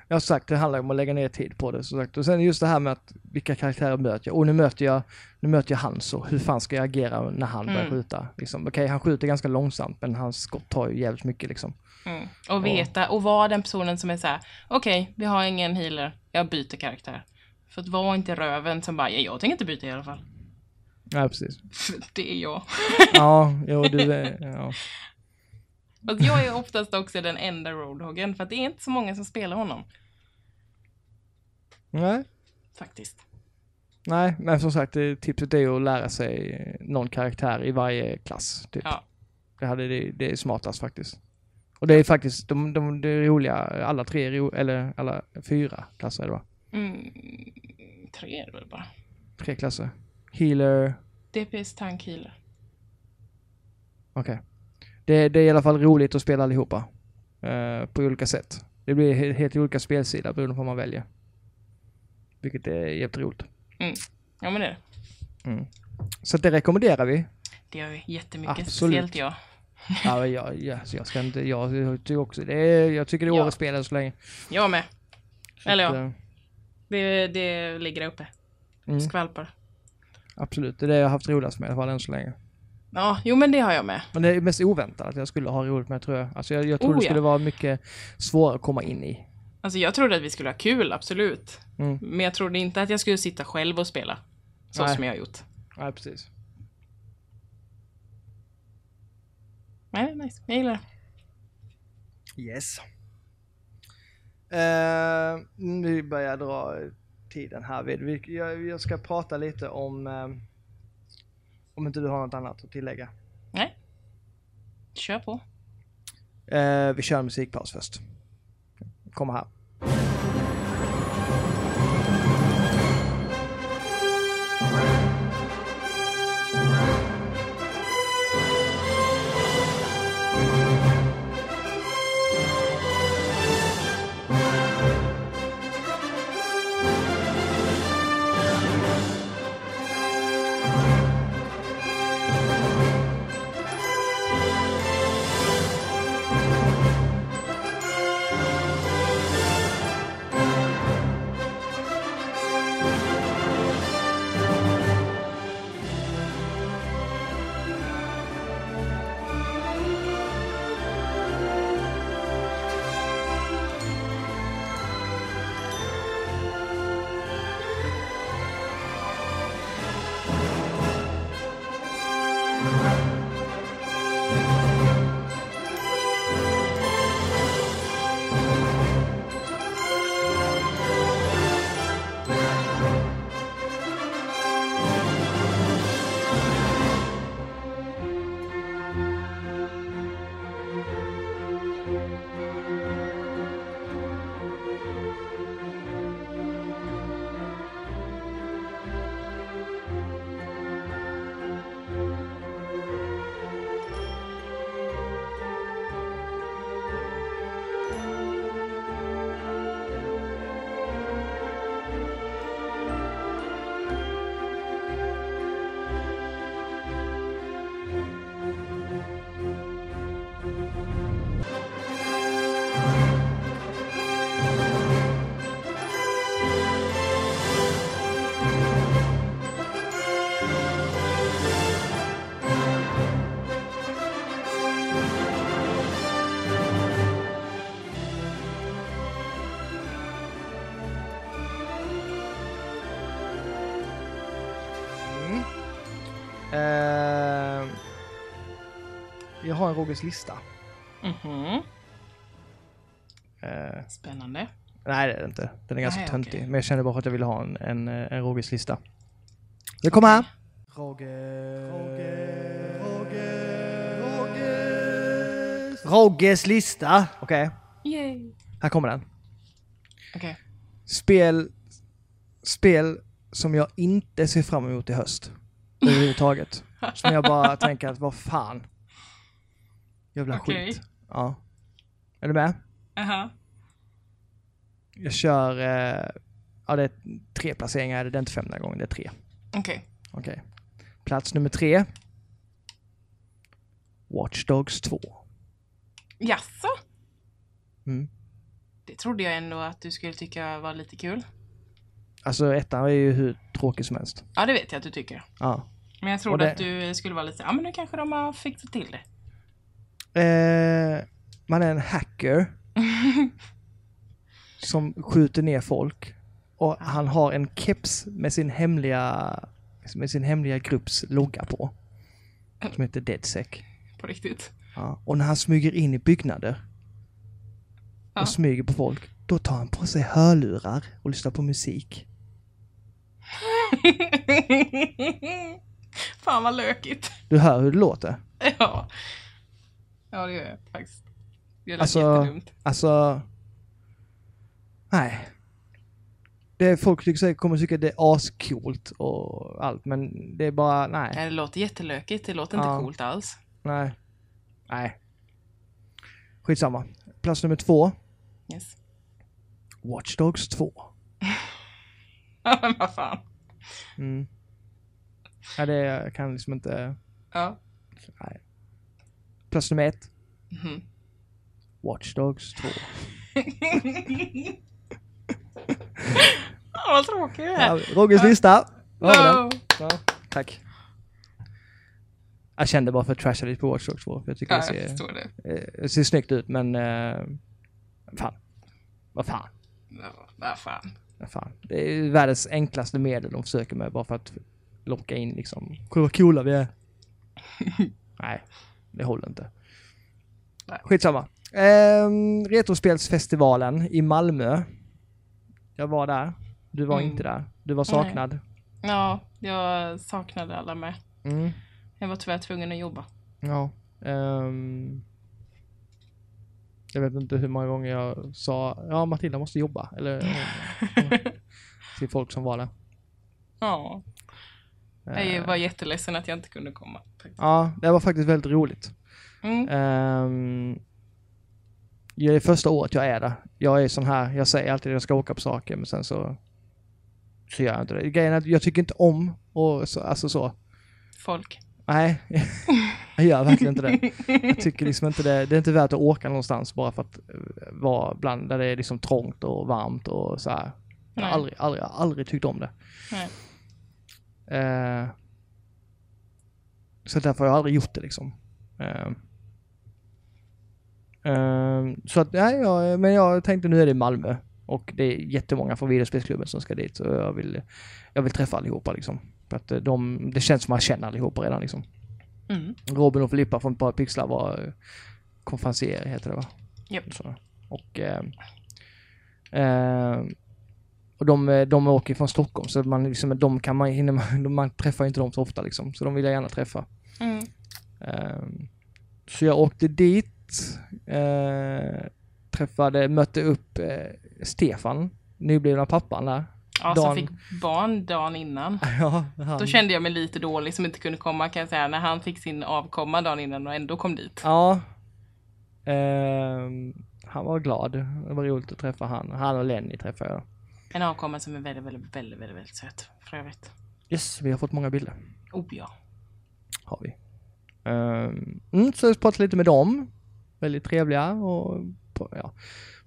Jag har sagt, det handlar om att lägga ner tid på det. Så sagt. Och sen just det här med att vilka karaktärer möter jag? Och nu möter jag, nu möter jag Hanso. Hur fan ska jag agera när han börjar Mm. skjuta? Liksom, Okej, han skjuter ganska långsamt, men hans skott tar ju jävligt mycket liksom. Mm. Och veta, och vara den personen som är så här: okej, vi har ingen healer, jag byter karaktär. För att vara inte röven som bara, ja, jag tänker inte byta i alla fall. Ja, precis. Det är jag. Ja, jo, du är, ja. Fast jag är oftast också den enda roadhoggen, för att det är inte så många som spelar honom. Nej, Faktiskt. nej, men som sagt, tipset är att lära sig någon karaktär i varje klass. Typ. Ja. Det, hade, det, det är smartast faktiskt. Och det är faktiskt, de, de, är roliga, alla tre, eller alla fyra klasser är det va? Mm, tre är det väl bara. Tre klasser. Healer, DPS tank healer. okej. Det, det är i alla fall roligt att spela allihopa. eh, på olika sätt. Det blir he- helt olika spelsida beroende på vad man väljer. Vilket är jävligt roligt. Ja men det är det. Mm. Så det rekommenderar vi. Det gör vi jättemycket, Absolut. speciellt jag. Ja, jag, jag, så jag ska inte, jag, jag tycker också det är, jag tycker det är Ja. årets spel än så länge. Jag med. Eller ja. Det, det ligger där uppe. Mm, Skvalpar. absolut, det är det jag har haft roligast med i alla fall än så länge. Ja, jo men det har jag med. Men det är mest oväntat att jag skulle ha roligt med tror jag. Alltså jag, jag tror Oh, det ja. skulle vara mycket svårare att komma in i. Alltså jag trodde att vi skulle ha kul, absolut. Mm. Men jag trodde inte att jag skulle sitta själv och spela. Så Nej. som jag har gjort. Nej, precis. Nej, nice. Jag gillar det. Yes. Uh, nu börjar jag dra tiden här vid. Vi- Jag, jag ska prata lite om, eh, om inte du har något annat att tillägga. Nej. Kör på. Eh, vi kör en musikpaus först. Kommer här. Har en Rogers lista. Mhm. Eh, Spännande. nej det är det inte. Den är ganska Nej, töntig. okej. Men jag kände bara att jag ville ha en, en, eh, en Rogers lista. Det kommer här. Roger, Roger, Roger, Rogers. Rogers lista. Okej, Yay! här kommer den. Okej. Spel, spel som jag inte ser fram emot i höst. Överhuvudtaget. Som jag bara tänker att vad fan. Jävla Okej. skit. Ja. Är du med? Aha. Jag kör, eh, ja det är tre placeringar, det är inte fem den här gången, det är tre. Okej. Okej. Plats nummer tre. Watch Dogs 2. Jaså? Mm. Det trodde jag ändå att du skulle tycka var lite kul. Alltså ettan är ju hur tråkig som helst. Ja, det vet jag att du tycker. Ja. Men jag trodde det- att du skulle vara lite ja men nu kanske de har fixat till det. Eh, man är en hacker som skjuter ner folk. Och han har en keps med sin hemliga, med sin hemliga grupps logga på. Som heter DeadSec. På riktigt. Ja. Och när han smyger in i byggnader Ja. och smyger på folk, då tar han på sig hörlurar och lyssnar på musik. Fan vad lökigt. Du hör hur det låter? Ja. Ja, det gör jag faktiskt. Det Alltså- jättedumt. Alltså... Nej. Det är, folk tycker kommer tycka det är ascoolt och allt, men det är bara, nej. Nej, det låter jättelökigt. Det låter Ja. inte coolt alls. Nej. Nej. Skitsamma. Plats nummer två. Yes. Watch Dogs 2. Ja, men vad fan. Mm. Ja, det jag kan liksom inte... Ja. Nej. Plats nummer ett. Mhm. Watch Dogs 2. Ja, vad tråkig du är. Ja, Roggers lista. No. Ja, tack. Jag kände bara för att trasha lite på Watch Dogs 2. För jag tycker Ja, det ser, det. eh, ser snyggt ut, men... Eh, fan. Vad fan. Ja, vad fan. Vad fan. Det är världens enklaste medel de försöker med bara för att locka in liksom. Kolla vad coola vi är. Nej, det håller inte. Nej. Skitsamma. Ehm, Retrospelsfestivalen i Malmö. Jag var där. Du var Mm. inte där. Du var saknad. Ja, jag saknade alla med. Mm. Jag var tyvärr tvungen att jobba. Ja. ehm, jag vet inte hur många gånger jag sa ja Matilda måste jobba. Eller till folk som var där. Ja, jag Eh, var jätteledsen att jag inte kunde komma. faktiskt. Ja, det var faktiskt väldigt roligt. Mm. Um, det är första året jag är där. Jag är sån här, jag säger alltid att jag ska åka på saker men sen så så gör jag inte det. Grejen är att jag tycker inte om och så, alltså så. Folk. Nej, jag gör verkligen inte det. Jag tycker liksom inte det, det är inte värt att åka någonstans bara för att eh, vara bland där det är liksom trångt och varmt och så här. Jag har aldrig, aldrig, aldrig tyckt om det. Nej. Eh, så därför har jag aldrig gjort det liksom. Eh, eh, så att, nej, jag, men jag tänkte nu är det Malmö och det är jättemånga från videospelsklubben som ska dit så jag vill, jag vill träffa allihopa liksom. För att eh, de, det känns som att man känner allihopa redan liksom. Mm. Robin och Filippa från Bara Pixlar var eh, konferencier heter det va? Japp. Så, och eh, eh, och de, eh, de åker från Stockholm så man liksom, de kan man, hinner man, man träffar inte dem så ofta liksom. Så de vill jag gärna träffa. Mm. Eh, så jag åkte dit, eh, träffade, mötte upp eh, Stefan, nyblivna pappan där. Ja, som Dan- fick barn dagen innan. Ja, han, Då kände jag mig lite dålig som inte kunde komma kan jag säga. När han fick sin avkomma dagen innan och ändå kom dit. Ja. Ehm, han var glad. Det var roligt att träffa han. Han och Lenny träffade jag. En avkomma som är väldigt, väldigt, väldigt, väldigt, väldigt söt. För övrigt. Yes, vi har fått många bilder. Oh ja. Har vi. Ehm, mm, så jag pratade lite med dem. Väldigt trevliga och ja,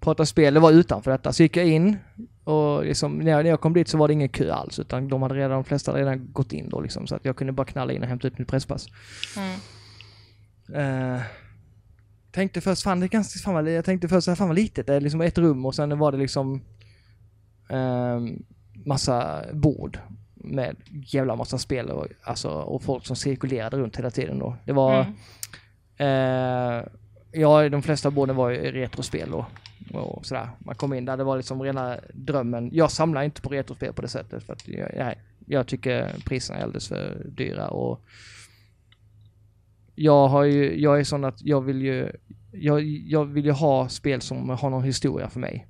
pratade spel. Det var utanför detta. Så gick jag in och liksom, när jag, när jag kom dit så var det ingen kö alls utan de hade redan, de flesta hade redan gått in då liksom. Så att jag kunde bara knalla in och hämta ut mitt presspass. Mm. Eh, tänkte först, fan det är ganska, fan vad, jag tänkte först, fan vad litet, det är liksom ett rum och sen var det liksom massa bord med jävla massa spel och, alltså, och folk som cirkulerade runt hela tiden då. Det var, Mm. eh, ja de flesta borden var ju retrospel då. Och sådär. Man kom in där, det var liksom rena drömmen. Jag samlar inte på retrospel på det sättet för att jag, jag, jag tycker priserna är alldeles för dyra och jag har ju, jag är sån att jag vill ju, jag, jag vill ju ha spel som har någon historia för mig.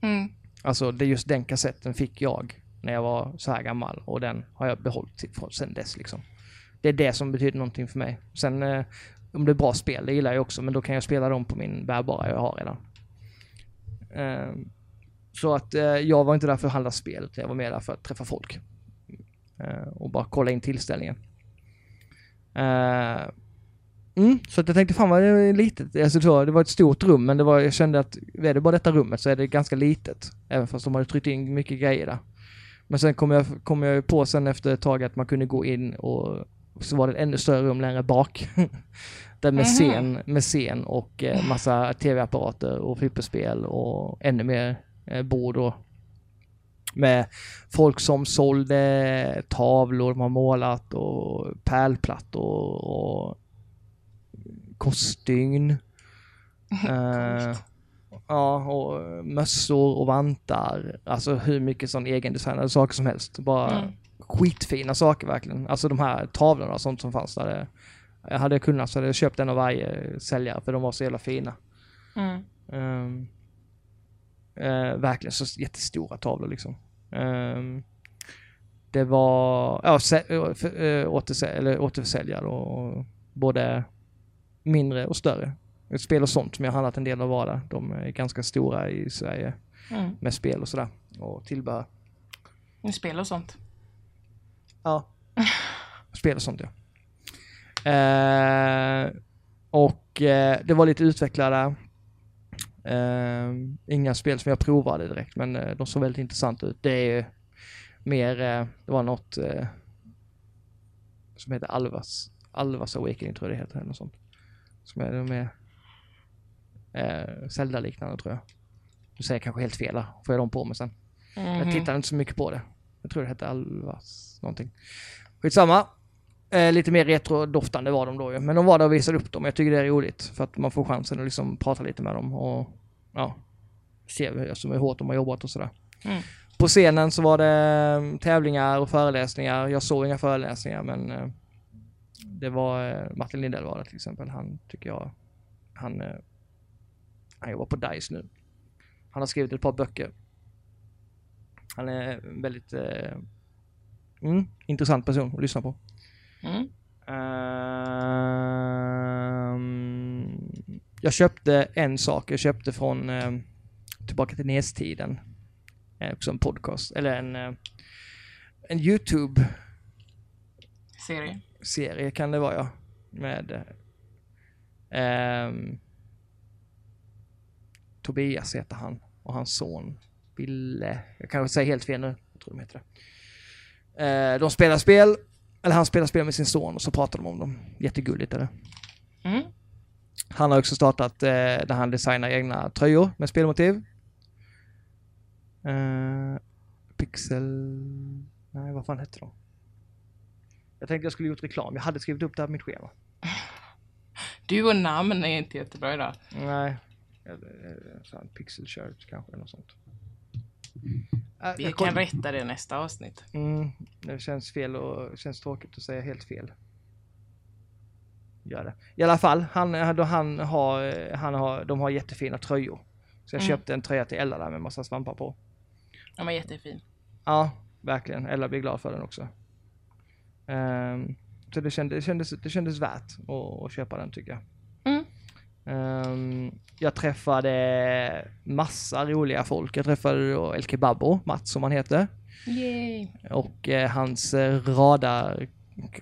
Mm. Alltså det är just den kassetten fick jag när jag var så här gammal och den har jag behållit sen dess liksom. Det är det som betyder någonting för mig. Sen eh, om det är bra spel, det gillar jag också, men då kan jag spela dem på min bärbara jag har redan. Eh, så att eh, jag var inte där för att handla spel, utan jag var mer där för att träffa folk. Eh, och bara kolla in tillställningen. Eh, Mm, så att jag tänkte fan vad det är litet. Alltså, så, det var ett stort rum men det var, jag kände att är det bara detta rummet så är det ganska litet. Även fast de hade tryckt in mycket grejer där. Men sen kom jag, kom jag på sen efter ett tag att man kunde gå in och så var det ett ännu större rum längre bak. Där med scen, med scen och eh, massa tv-apparater och flipperspel och ännu mer eh, bord och med folk som sålde tavlor de har målat och pärlplattor och kostygn. Eh, ja, och mössor och vantar. Alltså hur mycket sån egendesignade saker som helst. Bara Mm. skitfina saker verkligen. Alltså de här tavlorna och sånt som fanns där. Jag hade jag kunnat så hade jag köpt en av varje säljare för de var så jävla fina. Mm. Um, eh, verkligen så jättestora tavlor liksom. Ehm, det var ja, eh, eh, återförsäljare och både mindre och större. Spel och sånt som jag har handlat en del av var där. De är ganska stora i Sverige Mm. med spel och sådär. Och tillbehör. Ni spelar och sånt. Ja. Spel och sånt ja. Eh, och eh, det var lite utvecklare. Eh, inga spel som jag provade direkt men eh, de såg väldigt intressanta ut. Det är ju mer, eh, det var något eh, som heter Alvas, Alvas Awakening tror jag det heter eller något sånt. Som är, de är eh, Zelda-liknande tror jag. Nu säger jag kanske helt fel där, får jag dem på mig sen. Jag Mhm. tittade inte så mycket på det. Jag tror det hette Alvas någonting. Skitsamma. Eh, lite mer retrodoftande var de då ju. Men de var där och visade upp dem. Jag tycker det är roligt. För att man får chansen att liksom prata lite med dem och ja, se hur, som hur hårt de har jobbat och sådär. Mm. På scenen så var det eh, tävlingar och föreläsningar. Jag såg inga föreläsningar men eh, det var eh, Martin Lindell var det till exempel. Han tycker jag, han, eh, han jobbar på DICE nu. Han har skrivit ett par böcker. Han är en väldigt eh, mm, intressant person att lyssna på. Mm. Ehm, jag köpte en sak. Jag köpte från ehm, Tillbaka till Nestiden. Eh, Också en podcast, eller en, en YouTube-serie Serie. Kan det vara ja. Med eh, Tobias heter han och hans son Ville. Jag kanske säger helt fel nu. Jag tror de heter det. Eh, de spelar spel, eller han spelar spel med sin son och så pratar de om dem. Jättegulligt är det. Mm. Han har också startat eh, där han designar egna tröjor med spelmotiv. Eh, Pixel... Nej, vad fan hette de? Jag tänkte jag skulle gjort reklam. Jag hade skrivit upp det här på mitt schema. Du och namn är inte jättebra idag. Nej. Eh, sån Pixel shirt kanske, eller något sånt. Vi jag kan rätta det nästa avsnitt. Mm, det känns fel och känns tråkigt att säga helt fel. Gör det. I alla fall, han, eh, han har, eh, han har, de har jättefina tröjor. Så jag Mm. köpte en tröja till Ella där med massa svampar på. Den var jättefin. Ja, verkligen. Ella blir glad för den också. Ehm, så det kändes, det, kändes, det kändes värt att, att köpa den tycker jag. Mm. Ehm, jag träffade massa roliga folk. Jag träffade då El Kebabo, Mats som han heter. Yay. Och eh, hans eh, radar,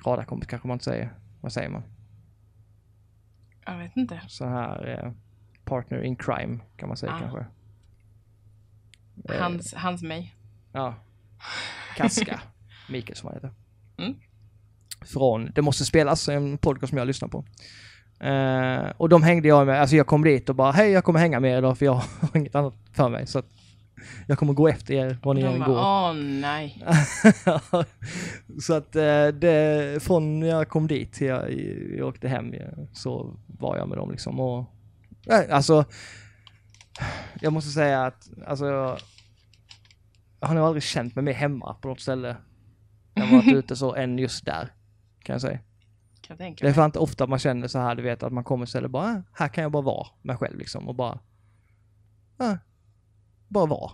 radarkompis kanske man inte säger. Vad säger man? Jag vet inte. Så här eh, partner in crime kan man säga Ah. kanske. Eh, Hans, hans mig. Ja. Kaska. Mikael som han heter. Mm. Från Det måste spelas, en podcast som jag lyssnar på. Eh, och de hängde jag med, alltså jag kom dit och bara hej jag kommer hänga med er för jag har inget annat för mig. Så att jag kommer gå efter er var ni än går. åh nej. så att eh, det, från när jag kom dit till jag, jag åkte hem eh, så var jag med dem liksom och nej, alltså jag måste säga att alltså jag, jag har nog aldrig känt mig mer hemma på något ställe jag har varit ute så än just där kan jag säga. Kan jag Det är fan inte ofta man känner så här, du vet att man kommer till och bara, "Ah, här kan jag bara vara mig själv liksom och bara, ah, bara vara.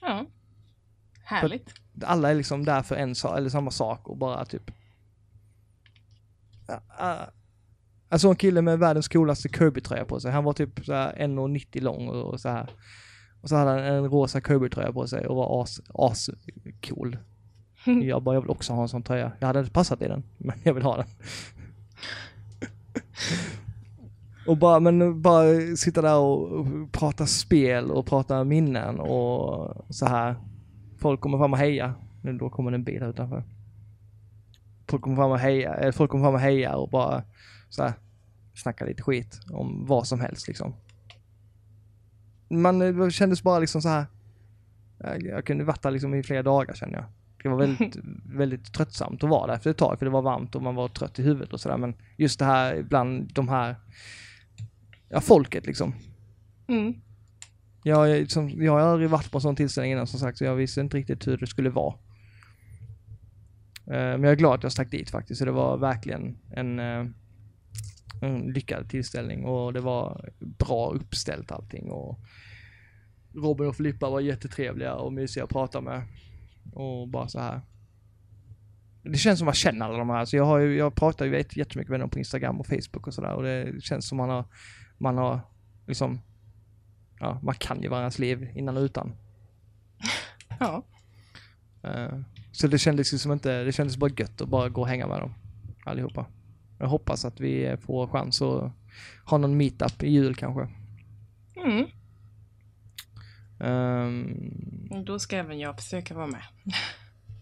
Ja. Härligt. alla är liksom där för en sak, eller samma sak och bara typ... Ja, ja. Jag såg en kille med världens coolaste Kirby-tröja på sig. Han var typ så här 1,90 lång och, och så här. Och så hade han en rosa Kirby-tröja på sig och var as, as cool. Jag bara, jag vill också ha en sån tröja. Jag hade inte passat i den, men jag vill ha den. och bara, men bara sitta där och, prata spel och prata minnen och så här. Folk kommer fram och heja. Nu då kommer det en bil här utanför. Folk kommer fram och heja, folk kommer fram och heja och bara så här, snacka lite skit om vad som helst liksom. Man eh, kändes bara liksom så här. Jag, jag kunde varit där liksom i flera dagar känner jag. Det var väldigt, väldigt tröttsamt att vara där efter ett tag för det var varmt och man var trött i huvudet och sådär men just det här bland de här, ja folket liksom. Mm. Jag, som, jag har aldrig varit på en sån tillställning innan som sagt så jag visste inte riktigt hur det skulle vara. Eh, Men jag är glad att jag stack dit faktiskt. Så det var verkligen en, eh, en lyckad tillställning och det var bra uppställt allting. Och Robin och Filippa var jättetrevliga och mysiga att prata med. Och bara så här. Det känns som man känner alla de här. Så jag, har ju, jag pratar ju jättemycket med dem på Instagram och Facebook och sådär. Och det känns som man har, man har liksom, ja, man kan ju varandras liv innan och utan. Ja. Eh, Så det kändes ju som inte, det kändes bara gött att bara gå och hänga med dem allihopa. Jag hoppas att vi får chans att ha någon meetup i jul kanske. Mm. Ehm, Då ska även jag försöka vara med.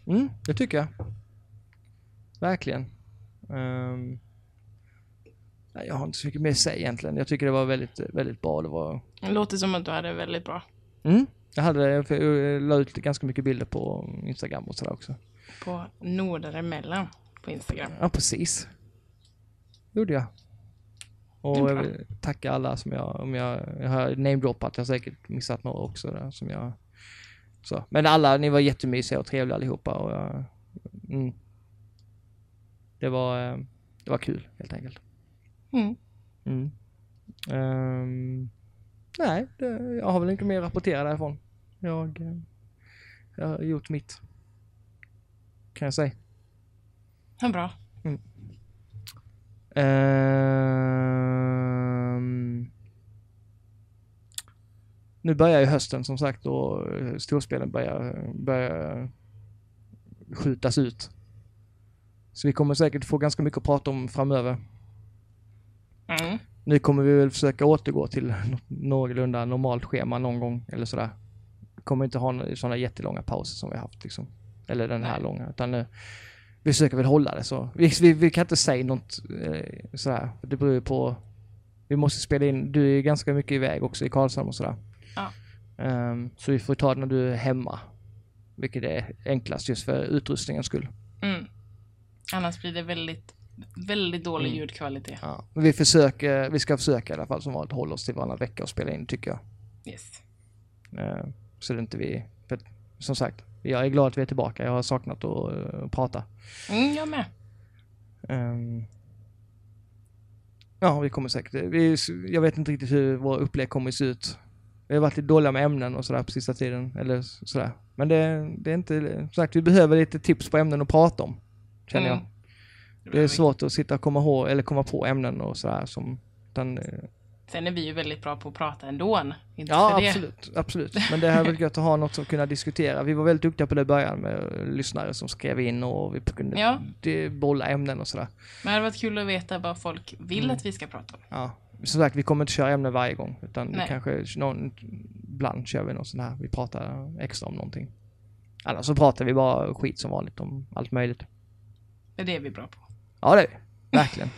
mm, det tycker jag. Verkligen. Ehm, nej, jag har inte så mycket mer att säga egentligen. Jag tycker det var väldigt, väldigt bra. Det var, Det låter som att du hade väldigt bra. mm, jag hade, jag la ut ganska mycket bilder på Instagram och sådär också. På Nordar emellan. på Instagram. Ja, precis. Gjorde jag. Och är jag vill tacka alla som jag, om jag, jag har namedroppat, jag har säkert missat några också där som jag, så. Men alla, ni var jättemysiga och trevliga allihopa och jag, mm. Det var, det var kul helt enkelt. Mm. Mm. Ehm, nej, det, jag har väl inte mer att rapportera därifrån. Jag, jag har gjort mitt. Kan jag säga. Ja, bra. Ehm, nu börjar ju hösten som sagt och eh, storspelen börjar, börjar skjutas ut. Så vi kommer säkert få ganska mycket att prata om framöver. Mm. Nu kommer vi väl försöka återgå till någorlunda normalt schema någon gång eller sådär. Vi kommer inte ha sådana jättelånga pauser som vi haft liksom. Eller den här Nej. långa. Utan nu, vi försöker väl hålla det så. Vi, vi, vi kan inte säga något eh, sådär. Det beror ju på. Vi måste spela in. Du är ju ganska mycket iväg också i Karlshamn och sådär. Ja. Ehm, så vi får ta det när du är hemma. Vilket är enklast just för utrustningens skull. Mm. Annars blir det väldigt, väldigt dålig Mm. ljudkvalitet. Ja. Men vi försöker, vi ska försöka i alla fall som vanligt hålla oss till varannan vecka och spela in tycker jag. Yes. Eh, Så det inte vi, för, som sagt, jag är glad att vi är tillbaka. Jag har saknat att eh, prata. Mm, jag med. Ehm, Ja, vi kommer säkert, vi, jag vet inte riktigt hur vår upplägg kommer att se ut. Vi har varit lite dåliga med ämnen och sådär på sista tiden, eller sådär. Men det, det är inte, som sagt, vi behöver lite tips på ämnen att prata om. Känner jag. Mm. Det är svårt att sitta och komma ihåg, eller komma på ämnen och sådär som, utan, eh, Sen är vi ju väldigt bra på att prata ändå. Inte Ja, absolut, absolut. Men det här är väl gött att ha något som kunna diskutera. Vi var väldigt duktiga på det i början med lyssnare som skrev in och vi kunde Ja. bolla ämnen och sådär. Men det hade varit kul att veta vad folk vill Mm. att vi ska prata om. Ja. Som sagt, vi kommer inte köra ämnen varje gång, utan Nej. kanske någon, ibland kör vi något sånt här, vi pratar extra om någonting. Annars så pratar vi bara skit som vanligt om allt möjligt. Det är det vi är bra på. Ja, det är vi. Verkligen.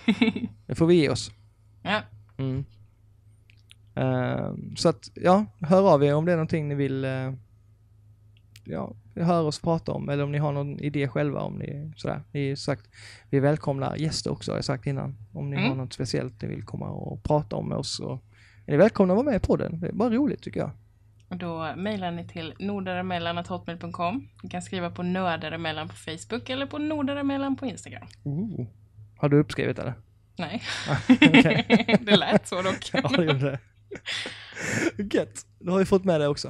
det får vi ge oss. Ja, Mm. Ehm, så att, ja, hör av er om det är någonting ni vill uh, ja, höra oss prata om eller om ni har någon idé själva om ni sådär. Ni sagt, vi välkomnar gäster också har jag sagt innan. Om ni Mm. har något speciellt ni vill komma och prata om med oss så är ni välkomna att vara med på den. Det är bara roligt tycker jag. och då mejlar ni till nordaremellan.hotmail.com. Ni kan skriva på nördaremellan på Facebook eller på nordaremellan på Instagram. Ooh. Har du uppskrivit eller? Nej, Okej. det lät så dock. ja, det gjorde det. Gött. Då har vi fått med det också.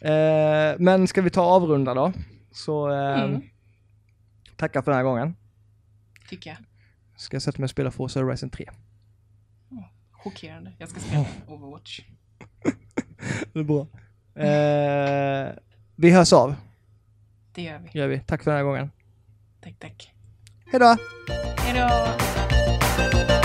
Eh, men ska vi ta avrunda då? Så eh, Mm. tacka för den här gången. Tycker jag. Ska jag sätta mig och spela Forza Horizon 3. Chockerande. Jag ska spela Overwatch. Det är bra. Eh, vi hörs av, Det gör vi. gör vi. Tack för den här gången. Tack, tack. Hej då! Hej då!